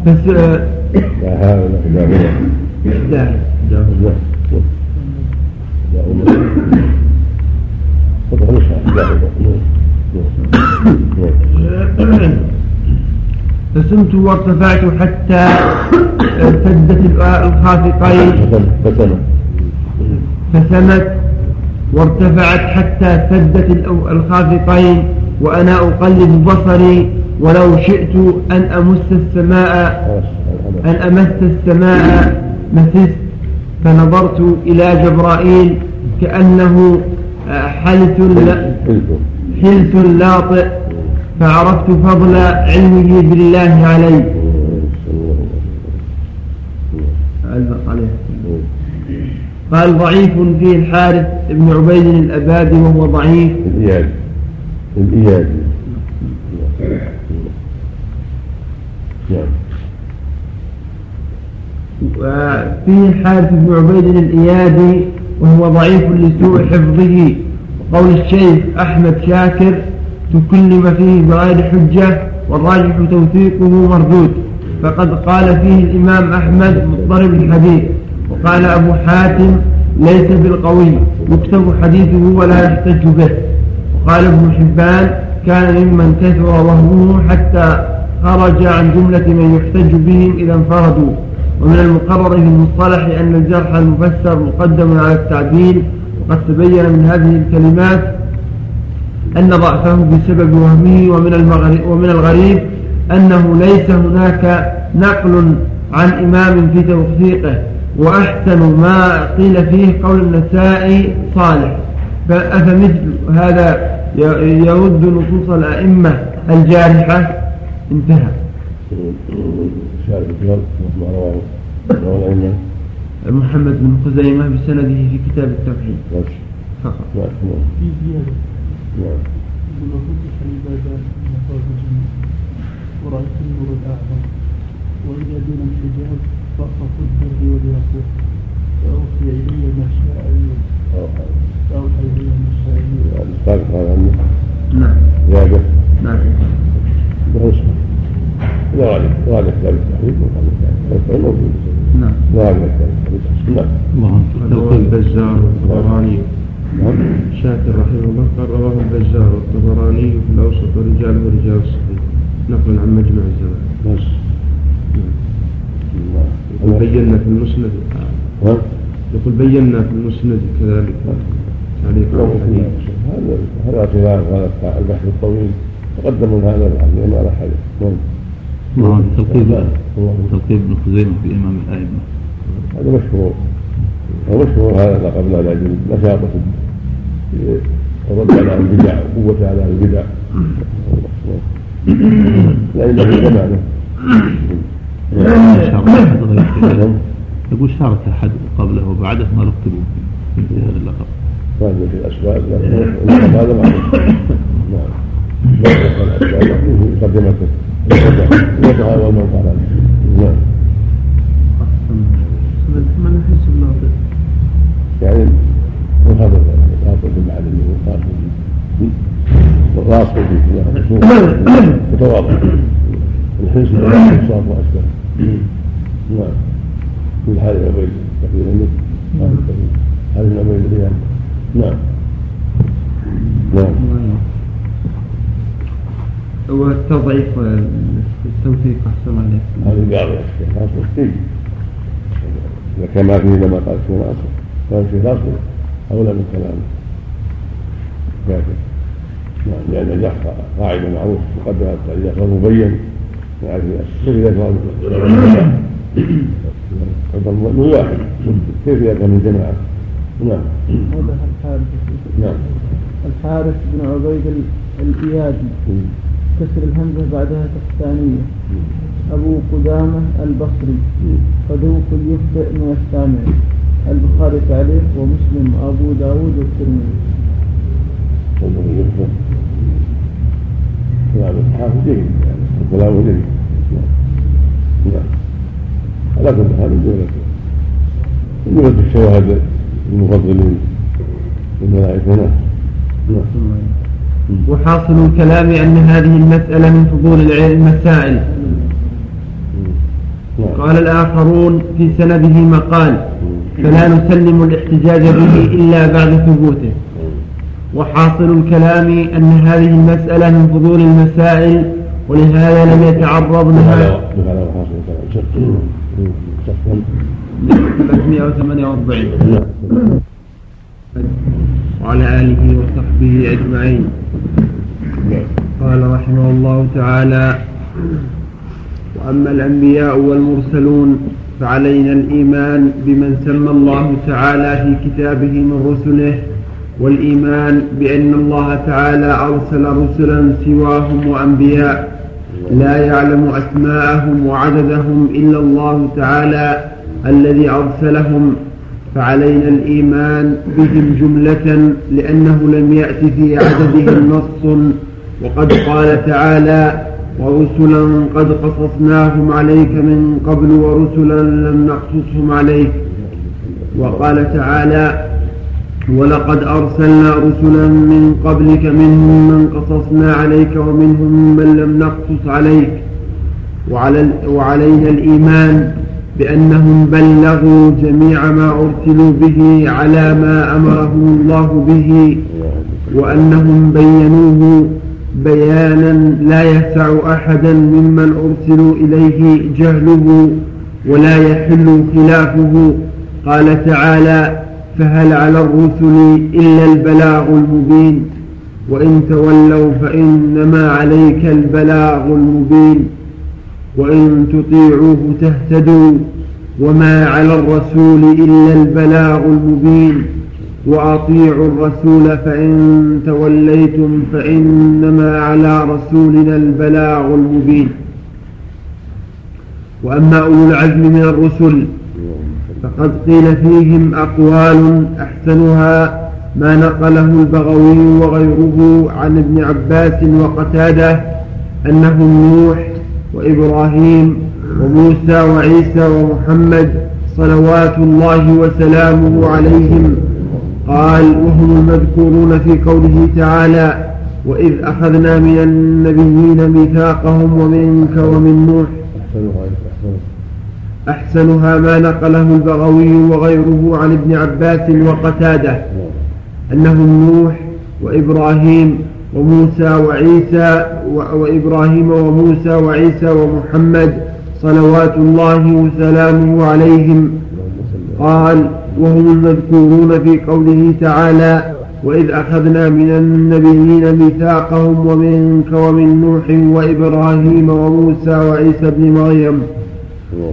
فس... إحداها فسمت وارتفعت حتى سدت الخافقين. فسمت وارتفعت حتى سدت الخافقين وأنا أقلب بصري ولو شئت أن أمس السماء أن أمس السماء مسست فنظرت إلى جبرائيل كأنه حلث حلث لاطئ فعرفت فضل علمه بالله علي. قال ضعيف فيه الحارث بن عبيد الأبادي وهو ضعيف. الإيادي الإيادي وفيه الحارث بن عبيد الإيادي وهو ضعيف لسوء حفظه. وقول الشيخ أحمد شاكر تكلم فيه بغير حجة والراجح توثيقه مردود. فقد قال فيه الإمام أحمد مضطرب الحديث. وقال أبو حاتم ليس بالقوي يكتب حديثه ولا يحتج به. وقال ابن حبان كان ممن كثر وهمه حتى خرج عن جملة من يحتج بهم إذا انفردوا. ومن المقرر في المصطلح أن الجرح المفسر مقدم على التعديل وقد تبين من هذه الكلمات أن ضعفه بسبب وهمه ومن, ومن الغريب أنه ليس هناك نقل عن إمام في توثيقه وأحسن ما قيل فيه قول النسائي صالح. فأفمثل هذا يرد نصوص الأئمة الجارحة. انتهى. محمد بن خزيمة بسنده في كتاب التوحيد. فقط. في زيادة. نعم. ورأيت النور الأعظم. وإذا دون الحجاب رأفة البر والياقوت. فأوحي إلي ما شاء فأوحي إلي ما شاء الصادق هذا عنه نعم. زيادة نعم. لا غالب غالب ذلك التحريم وغالب ذلك نعم. غالب ذلك نعم الله البزار والطبراني. نعم. شاكر رحمه الله. قال رواه البزار والطبراني في الأوسط ورجاله رجال الصحيح نقل عن مجمع الزواج بس يقول بينا في المسند. ها؟ يقول بينا في المسند كذلك. تعليق على الحديث. هذا هذا خلاف هذا البحث الطويل. تقدم هذا البحث ما على نعم نعم. تلقيب هو تلقيب ابن خزيمة في إمام الأئمة هذا مشهور ومشهور هذا لا قبل لاجل نشاطه في الرد على البدع وقوة على البدع لأن في زمانه شارك أحد غير كذا يقول شارك أحد قبله وبعده ما لقبوا في هذا اللقب ما في الاسباب لكن هذا معروف نعم لا لكن في مقدمته يتعاون من قال نعم ما نحس الناطق يعني مخاطب مخاطب بالمعلم مخاطب والراس به متواضع الحنس بالصواب واشبه نعم من حال العبيد كثيرا منه حال العبيد الريان نعم نعم والتضعيف والتوثيق أحسن عليك. هذه الشيخ ناصر كثير إذا كان ما فيه لما قال الشيخ ناصر. كان الشيخ ناصر أولى من كلامه لكن نعم لأن النجاح قاعدة معروف مقدمة إذا كان مبين. نعرف كيف إذا كان من واحد كيف إذا كان من جماعة نعم. هذا الحارث. نعم. الحارث بن عبيد ال- كسر الهمزة بعدها تحتانية أبو قدامة البصري. صدوق يخطئ من السامع البخاري تعليق ومسلم وأبو داود والترمذي. نعم الحافظ جيد. يعني الكلام جيد. نعم نعم على كل حال جملة الشواهد المفضلين. من ملائكة نعم. نعم وحاصل الكلام أن هذه المسألة من فضول العلم المسائل. نعم. قال الآخرون في سنده مقال فلا نسلم الاحتجاج به إلا بعد ثبوته. وحاصل الكلام أن هذه المسألة من فضول المسائل ولهذا لم يتعرض لها. هذا هو حاصل الكلام شك شك 348 وعلى آله وصحبه أجمعين. قال رحمه الله تعالى وأما الأنبياء والمرسلون فعلينا الإيمان بمن سمى الله تعالى في كتابه من رسله والإيمان بأن الله تعالى أرسل رسلا سواهم وأنبياء لا يعلم أسماءهم وعددهم إلا الله تعالى الذي أرسلهم فعلينا الإيمان بهم جملة لأنه لم يأت في عددهم نص. وقد قال تعالى ورسلا قد قصصناهم عليك من قبل ورسلا لم نقصصهم عليك. وقال تعالى ولقد أرسلنا رسلا من قبلك منهم من قصصنا عليك ومنهم من لم نقصص عليك. وعلى وعلينا الإيمان بأنهم بلغوا جميع ما أرسلوا به على ما أمرهم الله به وأنهم بينوه بيانا لا يسع أحدا ممن أرسلوا إليه جهله ولا يحل خلافه. قال تعالى فهل على الرسل إلا البلاغ المبين وإن تولوا فإنما عليك البلاغ المبين. وإن تطيعوه تهتدوا وما على الرسول إلا البلاغ المبين وأطيعوا الرسول فإن توليتم فإنما على رسولنا البلاغ المبين. وأما أولو العزم من الرسل فقد قيل فيهم أقوال أحسنها ما نقله البغوي وغيره عن ابن عباس وقتاده أنهم نوح وإبراهيم وموسى وعيسى ومحمد صلوات الله وسلامه عليهم. قال وهم المذكورون في قوله تعالى وإذ أخذنا من النبيين ميثاقهم ومنك ومن نوح. أحسنها ما نقله البغوي وغيره عن ابن عباس وقتاده أنهم نوح وإبراهيم وموسى وعيسى وإبراهيم وموسى وعيسى ومحمد صلوات الله وسلامه عليهم. قال وهم المذكورون في قوله تعالى وإذ أخذنا من النبيين ميثاقهم ومنك ومن نوح وإبراهيم وموسى وعيسى بن مريم.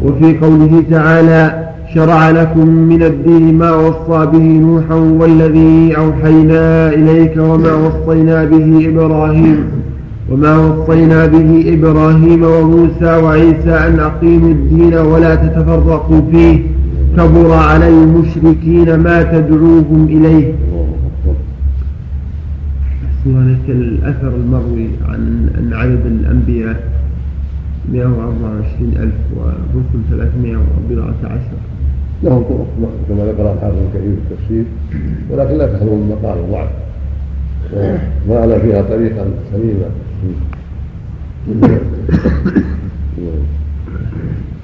وفي قوله تعالى شرع لكم من الدين ما وصى به نوحا والذي أوحينا إليك وما وصينا به إبراهيم وما وصينا به إبراهيم وموسى وعيسى أن أقيموا الدين ولا تتفرقوا فيه كبر على المشركين ما تدعوهم إليه. هناك الأثر المروي عن أن عدد الأنبياء 124 ألف والرسل 310 لهم طرق كما ذكر الحافظ الكريم في التفسير ولكن لا تخلو من مقال الضعف وجعل فيها طريقا سليما.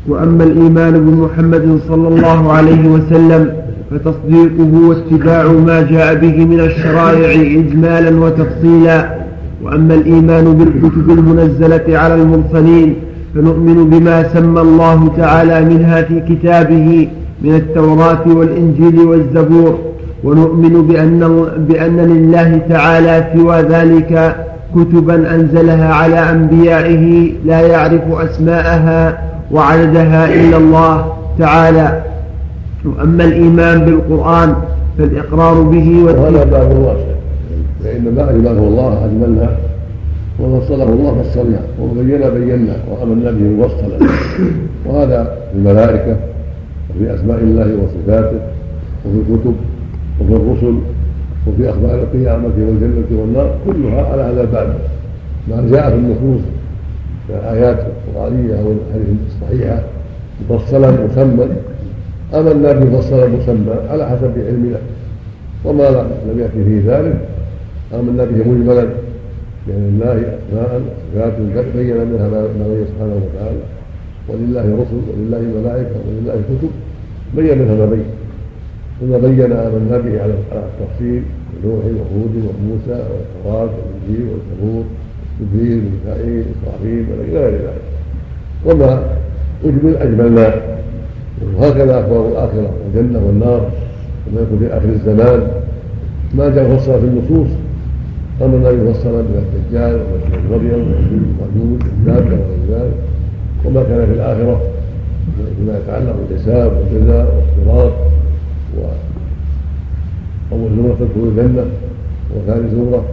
وأما الإيمان بمحمد صلى الله عليه وسلم فتصديقه واتباع ما جاء به من الشرائع إجمالا وتفصيلا. وأما الإيمان بالكتب المنزلة على المرسلين فنؤمن بما سمى الله تعالى منها في كتابه. من التوراة والإنجيل والزبور ونؤمن بأن, بأن لله تعالى سوى ذلك كتبا أنزلها على أنبيائه لا يعرف أسماءها وعددها إلا الله تعالى. وأما الإيمان بالقرآن فالإقرار به وهذا باب واسع فإن ما أجمله الله أجملنا وفصله الله فصلنا وبين بينا وآمنا به موصلا وهذا الملائكة وفي أسماء الله وصفاته وفي الكتب وفي الرسل وفي أخبار القيامة والجنة والنار كلها على هذا الباب. ما جاء في النصوص من الآيات القرآنية والحديث الصحيحة مفصلا مسمى. آمنا به مفصلا مسمى على حسب علمنا وما لم يأتي فيه ذلك. آمنا به مجملا لأن الله أسماء وصفات بين منها ما بين سبحانه وتعالى. ولله رسل ولله ملائكة ولله كتب بين ما بين. ثم بين آمنا به على التفصيل نوح وهود وموسى والتوراة والإنجيل والزبور جبريل وميكائيل وإسرافيل إلى غير ذلك. وما أجمل أجملنا. وهكذا أخبار الآخرة والجنة والنار وما يكون في آخر الزمان. ما جاء مفصلا في النصوص. أمرنا مفصلا بها الدجال ومسيح مريم ومأجوج والدابة وغير ذلك وما كان في الآخرة. فيما يتعلق بالحساب والجزاء والصراط أول سورة تدخل الجنة وثاني سورة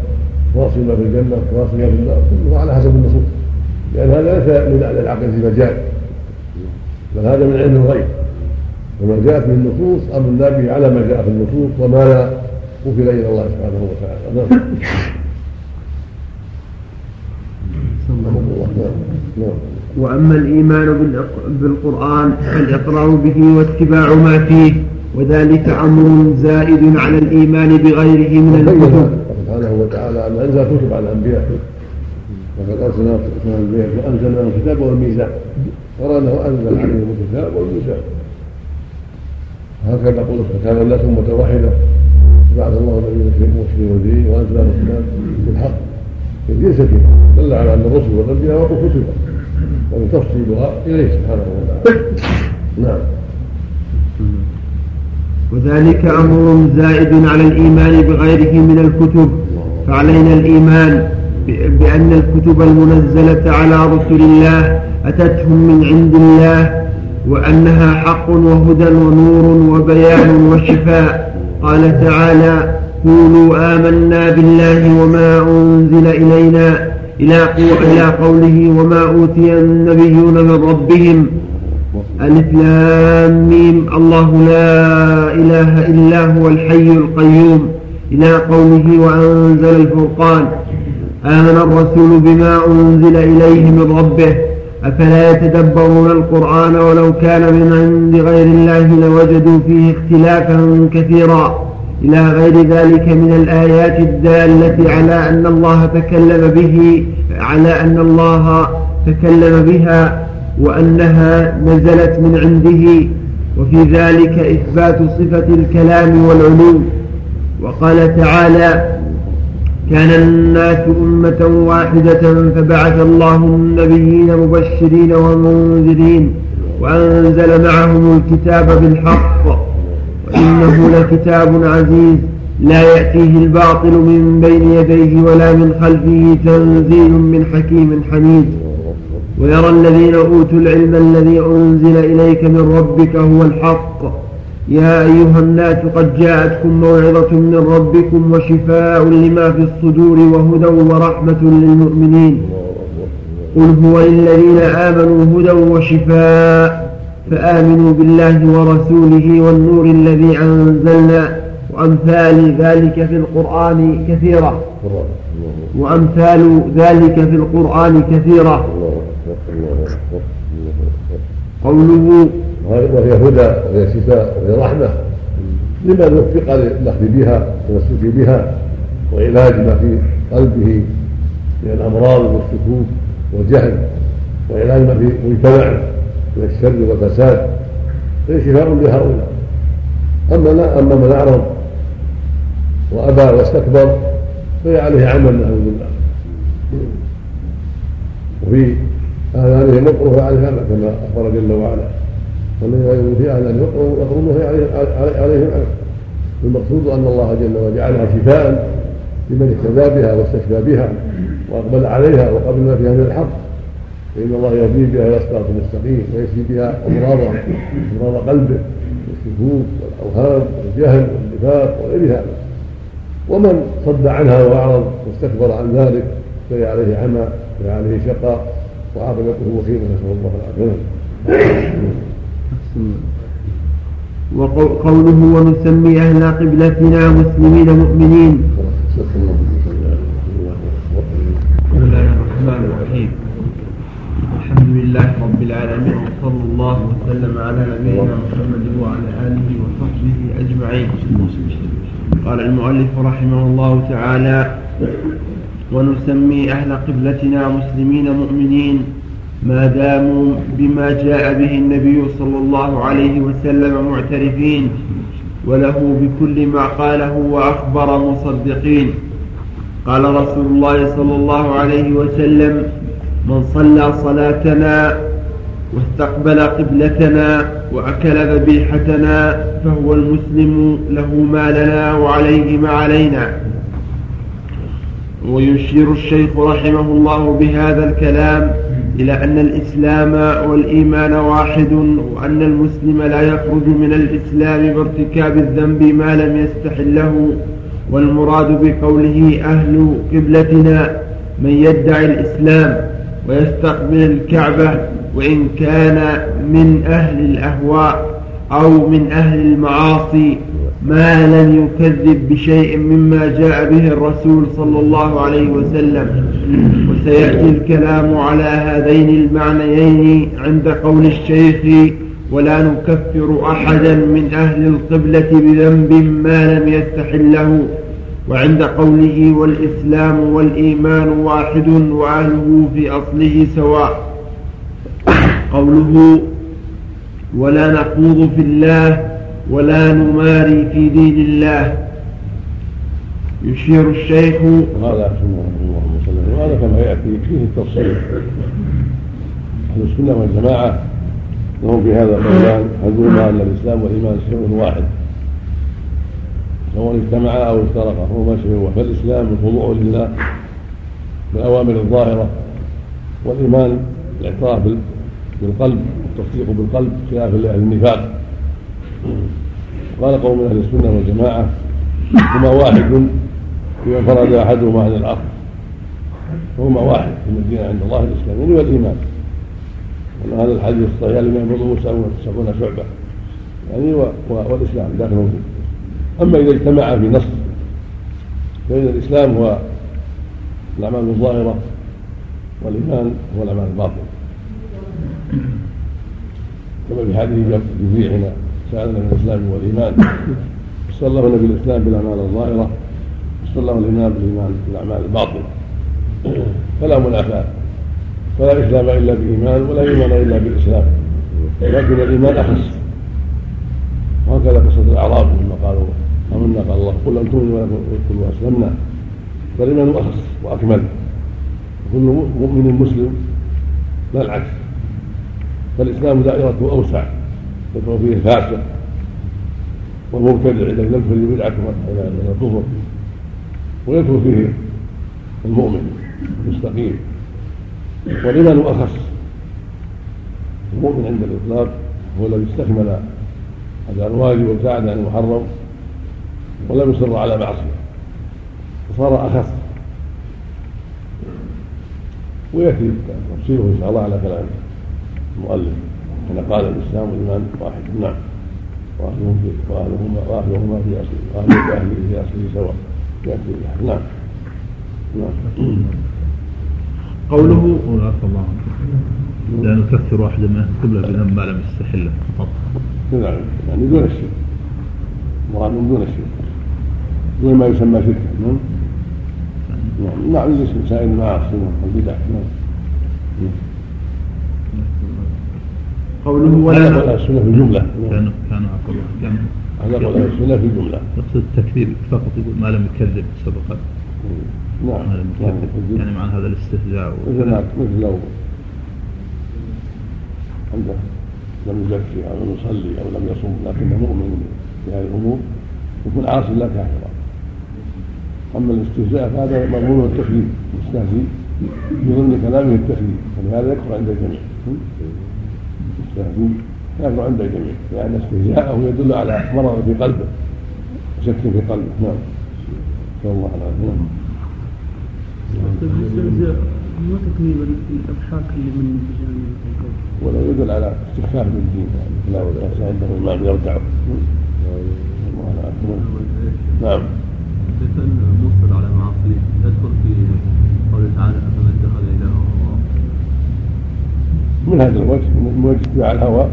واصل ما في الجنة واصل ما في النار. كله على حسب النصوص. لأن هذا ليس من العقل في مجال. بل هذا من علم الغيب. وما جاءت من النصوص أمرنا به على ما جاء في النصوص وما لا وكل إلى الله سبحانه وتعالى نعم وأما الإيمان بالقرآن فالإقرار به واتباع ما فيه وذلك أمر زائد على الإيمان بغيره من الكتب. سبحانه وتعالى أن أنزل كتب على الأنبياء. وقد أرسلنا وأنزلنا الكتاب والميزان. ترى أنه أنزل عليهم الكتاب والميزان. هكذا قول كان الناس أمة واحدة بعث الله الذين مبشرين به وأنزل الكتاب بالحق. في جنس الكتاب دل على أن الرسل والأنبياء وقوا كتبا وتفصيلها إليه سبحانه وتعالى. نعم. وذلك أمر زائد على الإيمان بغيره من الكتب. فعلينا الإيمان بأن الكتب المنزلة على رسل الله أتتهم من عند الله وأنها حق وهدى ونور وبيان وشفاء. قال تعالى قولوا آمنا بالله وما أنزل إلينا إلى قوله وما أوتي النبيون من ربهم. ألف لام ميم. الله لا إله إلا هو الحي القيوم. إلى قوله وأنزل الفرقان. آمن الرسول بما أنزل إليه من ربه. أفلا يتدبرون القرآن ولو كان من عند غير الله لوجدوا فيه اختلافا كثيرا. إلى غير ذلك من الآيات الدالة على أن الله تكلم به على أن الله تكلم بها وأنها نزلت من عنده. وفي ذلك إثبات صفة الكلام والعلوم. وقال تعالى كان الناس أمة واحدة فبعث الله النبيين مبشرين ومنذرين وأنزل معهم الكتاب بالحق. وإنه لكتاب عزيز لا يأتيه الباطل من بين يديه ولا من خلفه تنزيل من حكيم حميد. ويرى الذين أوتوا العلم الذي أنزل إليك من ربك هو الحق. يا أيها الناس قد جاءتكم موعظة من ربكم وشفاء لما في الصدور وهدى ورحمة للمؤمنين. قل هو للذين آمنوا هدى وشفاء. فآمنوا بالله ورسوله والنور الذي أنزلنا وأمثال ذلك في القرآن كثيرة. وأمثال ذلك في القرآن كثيرة. قوله وهي هدى وهي شفاء وهي رحمة. لمن وفق للأخذ بها والتمسك بها وعلاج ما في قلبه من الأمراض والسكوت والجهل وعلاج ما في مجتمعه من الشر والفساد فهي شفاء لهؤلاء أما لا أما من أعرض وأبى واستكبر فهي عليه عمل نعوذ بالله. وفي آذانهم وقر وهي عليه عمل كما أخبر جل وعلا. والذين يؤمنون في آذانهم وقر ويخرون وهي عليهم عمل المقصود أن الله جل وعلا جعلها شفاء لمن اهتدى بها واستشفى بها وأقبل عليها وقبل ما فيها من الحق. فإن الله يهدي بها إلى صراط مستقيم ويشفي بها أمراضه أمراض قلبه والشكوك والأوهام والجهل والنفاق وغير هذا. ومن صد عنها وأعرض واستكبر عن ذلك فهي عليه عمى فهي عليه شقاء وعاقبته وخيمه نسأل الله العافية. وقوله ونسمي أهل قبلتنا مسلمين مؤمنين بسم الله الرحمن الرحيم الحمد لله رب العالمين وصلى الله وسلم على نبينا محمد وعلى آله وصحبه أجمعين. قال المؤلف رحمه الله تعالى ونسمي أهل قبلتنا مسلمين مؤمنين ما داموا بما جاء به النبي صلى الله عليه وسلم معترفين وله بكل ما قاله وأخبر مصدقين. قال رسول الله صلى الله عليه وسلم من صلى صلاتنا واستقبل قبلتنا وأكل ذبيحتنا فهو المسلم له ما لنا وعليه ما علينا. ويشير الشيخ رحمه الله بهذا الكلام إلى أن الإسلام والإيمان واحد وأن المسلم لا يخرج من الإسلام بارتكاب الذنب ما لم يستحله والمراد بقوله أهل قبلتنا من يدعي الإسلام ويستقبل الكعبة وإن كان من أهل الأهواء أو من أهل المعاصي ما لم يكذب بشيء مما جاء به الرسول صلى الله عليه وسلم. وسيأتي الكلام على هذين المعنيين عند قول الشيخ ولا نكفر أحدا من أهل القبلة بذنب ما لم يستحله وعند قوله والإسلام والإيمان واحد وأهله في أصله سواء قوله ولا نخوض في الله ولا نماري في دين الله. يشير الشيخ وهذا وهذا كما يأتي فيه التفصيل. أهل السنة والجماعة لهم في هذا قولان احدهما ان الإسلام والإيمان شيء واحد. سواء اجتمعا أو افترقا هما شيء واحد فالإسلام الخضوع لله بالأوامر الظاهرة والإيمان الاعتراف بالقلب والتصديق بالقلب خلاف النفاق. قال قوم أهل السنة والجماعة هما واحد اذا انفرد أحدهما عن الآخر. فهما واحد ان الدين عند الله الإسلام يعني والإيمان. وان هذا الحديث الصحيح لما ينبضه سبعون شعبة. يعني والإسلام داخل فيه أما إذا اجتمع في نص فإن الإسلام هو الأعمال الظاهرة والإيمان هو الأعمال الباطنة. كما في حديث حين سالنا عن الله النبي الإسلام بالأعمال الظاهرة صلى الله الإيمان بالإيمان بالأعمال الباطنة. فلا منافاة فلا إسلام إلا بإيمان ولا إيمان إلا بالإسلام. لكن الإيمان أخص. وهكذا قصة الأعراب لما قالوا آمنا قال الله قل لم تؤمنوا ولكن قلوا أسلمنا. فالإيمان أخص وأكمل. كل مؤمن مسلم لا العكس. فالإسلام دائرته أوسع يدخل فيه الفاسق والمبتدع إذا تكن بدعته إلى الكفر ويدخل فيه المؤمن المستقيم. والإيمان أخص. المؤمن عند الإطلاق هو الذي استكمل هذا الواجب وابتعد عن المحرم ولم يصر على معصية. فصار أخف ويأتي تفصيله إن شاء الله على كلام المؤلف. كما قال الإسلام والإيمان واحد. نعم. وأهلهما وأهلهما في أصله وأهل أهله في أصله سواء. يأتي نعم. نعم. قوله الله لا نكفر واحدا من قبله بذنب ما لم يستحله فقط. نعم. يعني دون الشرك. مراد دون الشرك. دون ما يسمى شركا نعم. نعم. نعم. سائر المعاصي والبدع. نعم. قوله هذا ولا قول أهل السنة في الجملة. كان نعم. كان كان هذا قول أهل السنة في الجملة. يقصد التكذيب فقط يقول ما لم يكذب سبقا. نعم. ما لم نعم يكذب يعني معنى هذا الاستهزاء مثل مثل لو عنده لم يزكي أو لم يصلي أو لم يصم لكنه مؤمن بهذه الأمور يكون عاصي لا كافرا. أما الاستهزاء فهذا مضمون التكذيب يستهزي بظن كلامه التكذيب. ولهذا يكفر عند الجميع. يستهزي يكفر عند الجميع لأن استهزاءه يدل على مرض في قلبه. وشك في قلبه. نعم. نسال الله العافيه نعم الاستهزاء مو تكميل الابحاث اللي من جانب الكون ولا يدل على استخفاف بالدين يعني لا ليس عنده ايمان يرجع. الله العافية. نعم. كيف المصر على معاصيه؟ يدخل في قوله تعالى هواه من هذا الوجه من وجه اتباع الهوى.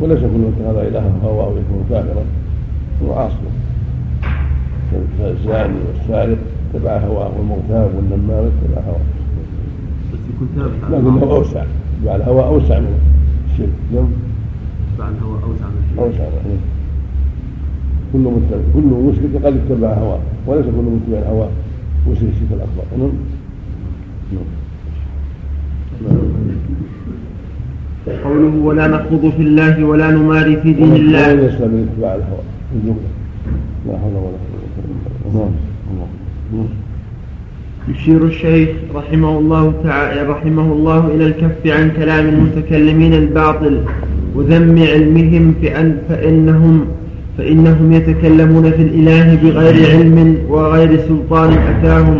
وليس كل من اتخذ الهه هوى أو يكون كافرا هو عاصي الزاني والسارق اتبع هواه والمغتاب والنمام اتبع هواه. بس يكون ثابت على لكنه أوسع. اتباع الهوى أوسع من الشرك. نعم اتباع الهوى أوسع من الشرك. أوسع من كل متبع. كل مشرك قد اتبع هواه. وليس كل متبع الهوى. مشرك الشرك الاكبر نعم. نعم قوله ولا نخوض في الله ولا نماري في دين الله. ليس من اتباع الهوى لا حول ولا قوة إلا بالله. يشير الشيخ رحمه الله تعالى رحمه الله إلى الكف عن كلام المتكلمين الباطل وذم علمهم فأن فإنهم فإنهم يتكلمون في الإله بغير علم وغير سلطان أتاهم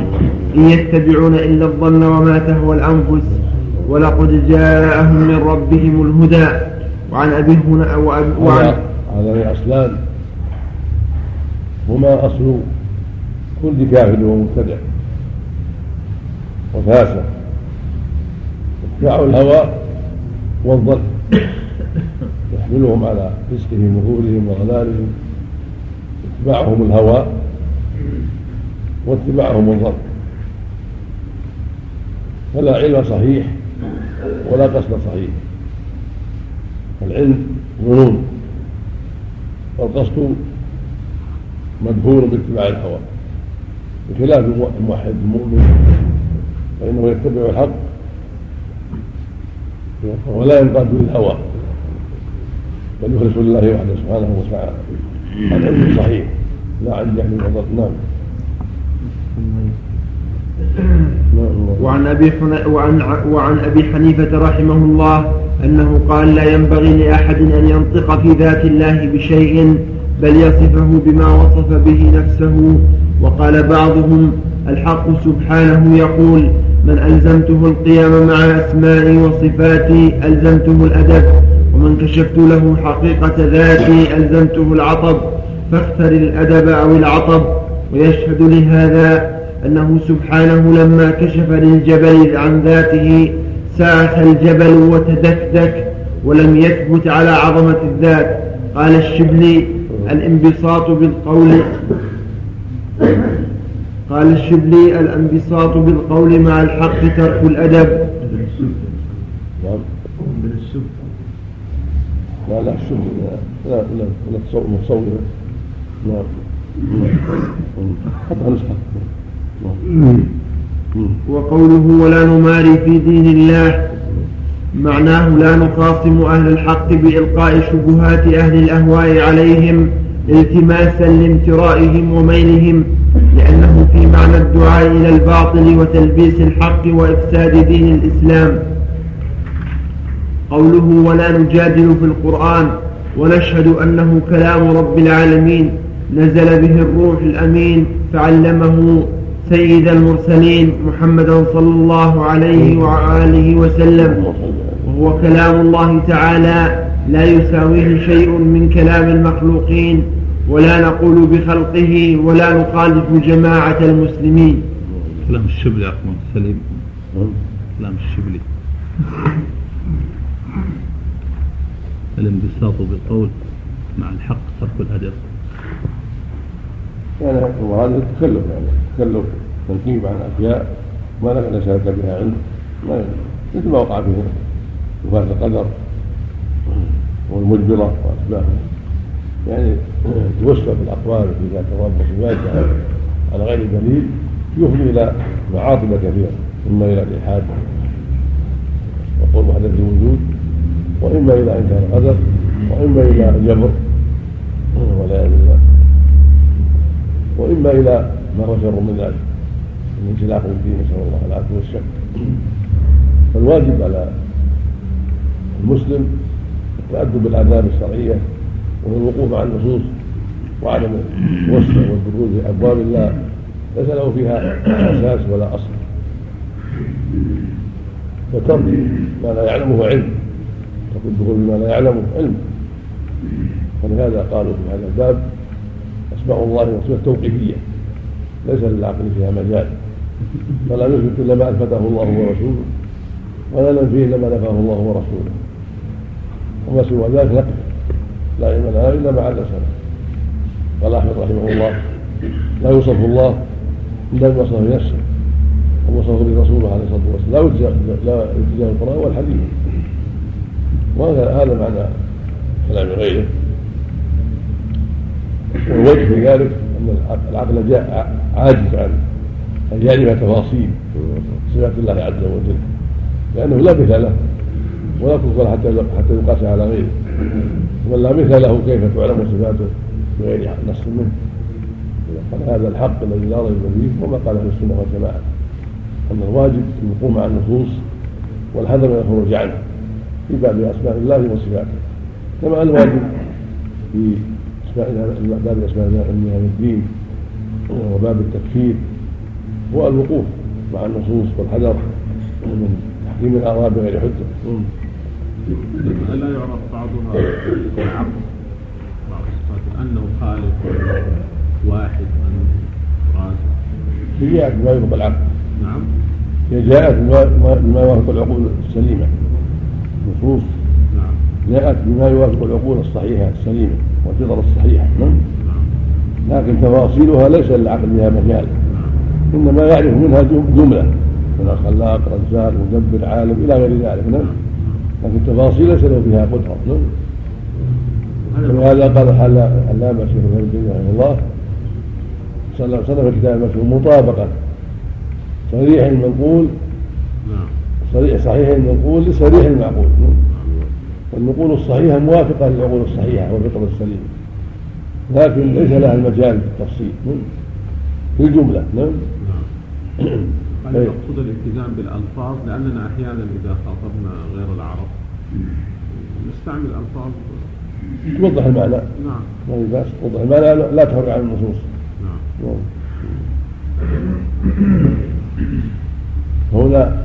إن يتبعون إلا الظن وما تهوى الأنفس. ولقد جاءهم من ربهم الهدى. وعن أبي هنا وعن هذا هذان أصلان. هما أصل كل كافر ومبتدع. وفاسق اتباع الهوى والظن يحملهم على فسقهم وكفرهم وضلالهم اتباعهم الهوى واتباعهم الظن فلا علم صحيح ولا قصد صحيح. العلم ظنون. والقصد مدهور باتباع الهوى. بخلاف الموحد المؤمن فإنه يتبع الحق ولا ينقاد للهوى. بل يخلص لله وحده سبحانه وتعالى. العلم صحيح. لا عن جهل نعم. وعن أبي. وعن... وعن أبي حنيفة رحمه الله أنه قال لا ينبغي لأحد أن ينطق في ذات الله بشيء بل يصفه بما وصف به نفسه وقال بعضهم الحق سبحانه يقول من ألزمته القيام مع أسمائي وصفاتي ألزمته الأدب ومن كشفت له حقيقة ذاتي ألزمته العطب فاختر الأدب أو العطب ويشهد لهذا أنه سبحانه لما كشف للجبل عن ذاته ساخ الجبل وتدكدك ولم يثبت على عظمة الذات قال الشبلي الانبساط بالقول قال الشبلي الانبساط بالقول مع الحق ترك الأدب نعم لا لا الشبه لا لا لا تصور نعم حطها نسخة وقوله ولا نماري في دين الله. معناه لا نخاصم أهل الحق بإلقاء شبهات أهل الأهواء عليهم التماسا لامترائهم وميلهم لأنه في معنى الدعاء إلى الباطل وتلبيس الحق وإفساد دين الإسلام. قوله ولا نجادل في القرآن ونشهد أنه كلام رب العالمين نزل به الروح الأمين فعلمه سيد المرسلين محمدا صلى الله عليه وآله وسلم. وهو كلام الله تعالى. لا يساويه شيء من كلام المخلوقين ولا نقول بخلقه ولا نخالف جماعة المسلمين. كلام الشبلي عفوا سليم. كلام الشبلي. الانبساط بالقول مع الحق ترك الأدب. يعني وهذا التكلف يعني تكلف تنكيب عن أشياء ما لك نشهد بها علم ما مثل ما وقع فيه وفاة القدر والمجبرة وأشباهه يعني توسع في الأقوال في ذات الرب وصفاته على غير دليل يفضي إلى معاطب كثيرة. إما إلى الإلحاد وقول وحدة الوجود وإما إلى إنكار القدر وإما إلى جبر والعياذ بالله وإما إلى ما هو شر من ذلك من انسلاخ الدين نسأل الله العافية والشك فالواجب على المسلم التأدب بالآداب الشرعية والوقوف مع النصوص وعدم الوسع والدخول في أبواب الله ليس له فيها أساس ولا أصل. وترك ما لا يعلمه علم ترك الدخول بما لا يعلمه علم. ولهذا قالوا في هذا الباب أسماء الله وصفة توقيفية. ليس للعقل فيها مجال. فلا نثبت إلا ما أثبته الله ورسوله ولا ننفيه إلا ما نفاه الله ورسوله. وما سوى ذلك نقف لا علم لنا إلا ما علمنا قال أحمد رحمه الله لا يوصف الله إلا بما وصف بنفسه ووصف به رسوله عليه الصلاة والسلام. لا لا التزام القرآن والحديث. وهذا هذا معنى كلام غيره. والوجه في ذلك أن العقل جاء عاجز عن أن يعرف تفاصيل صفات الله عز وجل. لأنه لا مثل له ولا تنقل حتى حتى يقاس على غيره. ومن لا مثل له كيف تعلم صفاته بغير نص منه؟ قال هذا الحق الذي لا ريب فيه وما قال أهل السنة والجماعة. أن الواجب الوقوف مع النصوص والحذر من الخروج عنه في باب أسماء الله وصفاته. كما الواجب في باب اسماء من الدين وباب التكفير هو الوقوف مع النصوص والحذر من تحكيم الاراء بغير حجة. لا يعرف بعضها بالعقل بعض الصفات أنه خالق واحد انه رازق. هي جاءت بما يوافق العقل. نعم. هي جاءت بما يوافق العقول السليمة. نصوص. نعم. جاءت بما يوافق العقول الصحيحة السليمة. والفطر الصحيحه نعم. لكن تفاصيلها ليس للعقل بها مجال. إنما يعرف منها جملة. من خلاق رزاق مدبر عالم إلى غير ذلك نعم. لكن التفاصيل ليس له فيها قدرة نعم. ولهذا قال العلامة الشيخ ابن تيمية رحمه الله صلى الله عليه وسلم في كتاب المشهور مطابقة. صريح المنقول نعم. صريح صحيح المنقول لصريح المعقول والنقول الصحيحة موافقة للعقول الصحيحة والفطر السليم. لكن ليس لها المجال في التفصيل في الجملة نعم. هل المقصود الالتزام بالألفاظ؟ لأننا أحيانا إذا خاطبنا غير العرب نستعمل ألفاظ. توضح المعنى. نعم. ما بأس. توضح المعنى. لا تفرق عن النصوص. نعم. نعم. هنا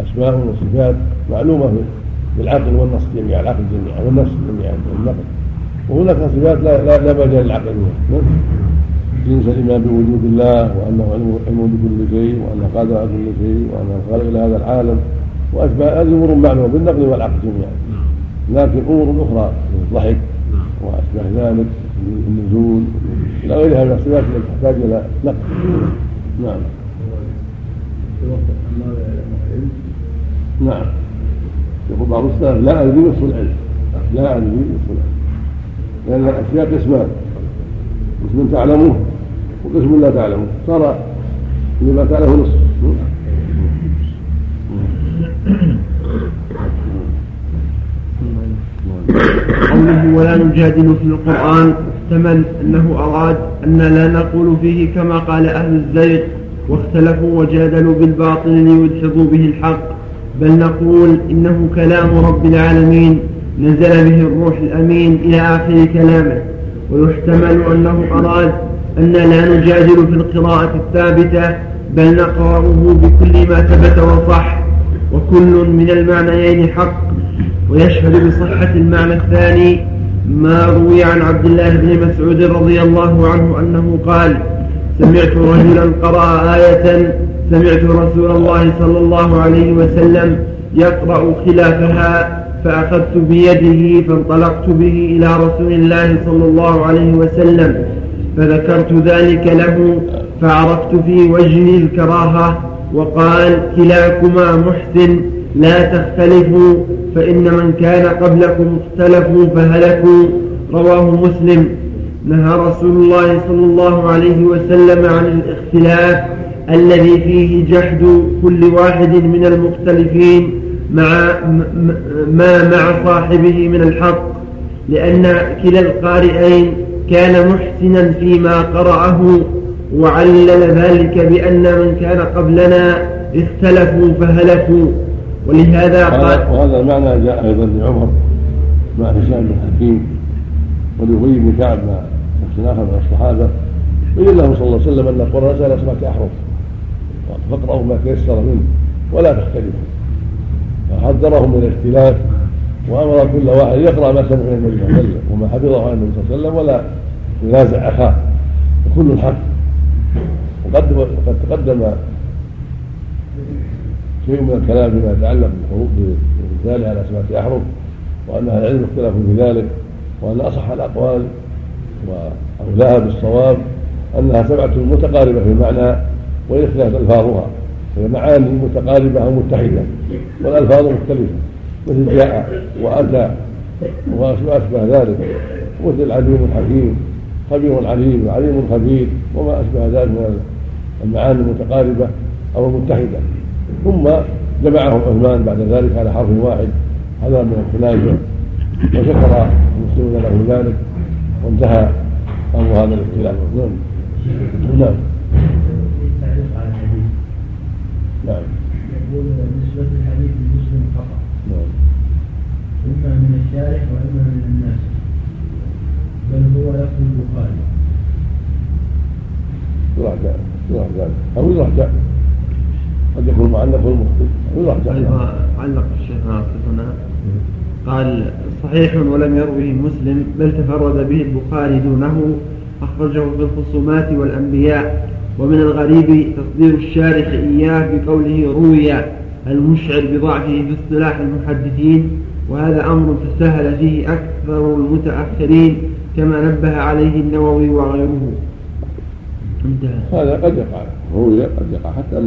أسماء وصفات معلومة بالعقل والنص جميعا العقل جميعا والنص جميعا والنقل. وهناك صفات لا لا, لا مجال للعقل. فيها نعم. جنس الإيمان بوجود الله وأنه علم بكل شيء وانه قادر على كل شيء وانه خالق لهذا العالم وأشباه هذه أمور معلومة بالنقل والعقل جميعا. لكن أمور أخرى الضحك نعم. وأشباه ذلك النزول إلى غيرها من الصفات التي تحتاج إلى نقل. نعم. نعم. يقول بعض السلف لا أدري نصف العلم. لا أدري نصف العلم. لأن الأشياء قسمان قسم تعلمه وقسم لا تعلمه. صار لما كان له نصف. قوله ولا نجادل في القرآن احتمل أنه أراد أن لا نقول فيه كما قال أهل الزيغ واختلفوا وجادلوا بالباطل ليدحضوا به الحق. بل نقول إنه كلام رب العالمين نزل به الروح الأمين إلى آخر كلامه. ويحتمل أنه أراد أن لا نجادل في القراءة الثابتة بل نقرأه بكل ما ثبت وصح وكل من المعنيين حق. ويشهد بصحة المعنى الثاني ما روي عن عبد الله بن مسعود رضي الله عنه أنه قال سمعت رجلا قرأ آية سمعت رسول الله صلى الله عليه وسلم يقرأ خلافها فأخذت بيده فانطلقت به إلى رسول الله صلى الله عليه وسلم فذكرت ذلك له فعرفت في وجهه الكراهة وقال كلاكما محسن لا تختلفوا فإن من كان قبلكم اختلفوا فهلكوا. رواه مسلم. نهى رسول الله صلى الله عليه وسلم عن الاختلاف الذي فيه جحد كل واحد من المختلفين مع ما مع صاحبه من الحق لأن كلا القارئين كان محسنا فيما قرأه وعلل ذلك بأن من كان قبلنا اختلفوا فهلكوا. ولهذا قال وهذا المعنى جاء أيضا لعمر مع هشام بن حكيم ولأبي بن كعب مع شخص آخر من الصحابة بين لهم صلى الله عليه وسلم أن القرآن نزل أسماء أحرف فاقرأوا ما تيسر منه ولا تختلفوا. فحذرهم من الاختلاف وأمر كل واحد يقرأ ما سمع من النبي صلى الله عليه وسلم وما حفظه عن النبي صلى الله عليه وسلم ولا ينازع أخاه. وكل الحق. وقد وقد تقدم شيء من الكلام فيما يتعلق بالحروف بالمثال على أسماء احرف وأن أهل العلم اختلفوا في ذلك وأن أصح الأقوال واولاها بالصواب أنها سبعة متقاربة في المعنى وان اختلفت ألفاظها هي معاني متقاربة أو متحدة والألفاظ مختلفة مثل جاء وأتى وأشبه ذلك مثل عليم حكيم خبير عليم عليم خبير وما أشبه ذلك من المعاني المتقاربة أو المتحدة ثم جمعهم عثمان بعد ذلك على حرف واحد هذا من التنازع وشكر المسلمون له ذلك وانتهى أمر هذا الاختلاف نعم. نعم. يقول نسبة الحديث لمسلم فقط. نعم. إما من الشارح وإما من الناس. بل هو لفظ البخاري. يروح يروح ذلك أو يروح قد يكون معلق والمخطئ يروح علق الشيخ ناصر هنا. قال صحيح ولم يروه مسلم بل تفرد به البخاري دونه أخرجه في الخصومات والأنبياء. ومن الغريب تصدير الشارح إياه بقوله روي المشعر بضعفه في اصطلاح المحدثين وهذا أمر تساهل فيه أكثر المتأخرين كما نبه عليه النووي وغيره. انتهى. هذا قد يقع. روي قد يقع حتى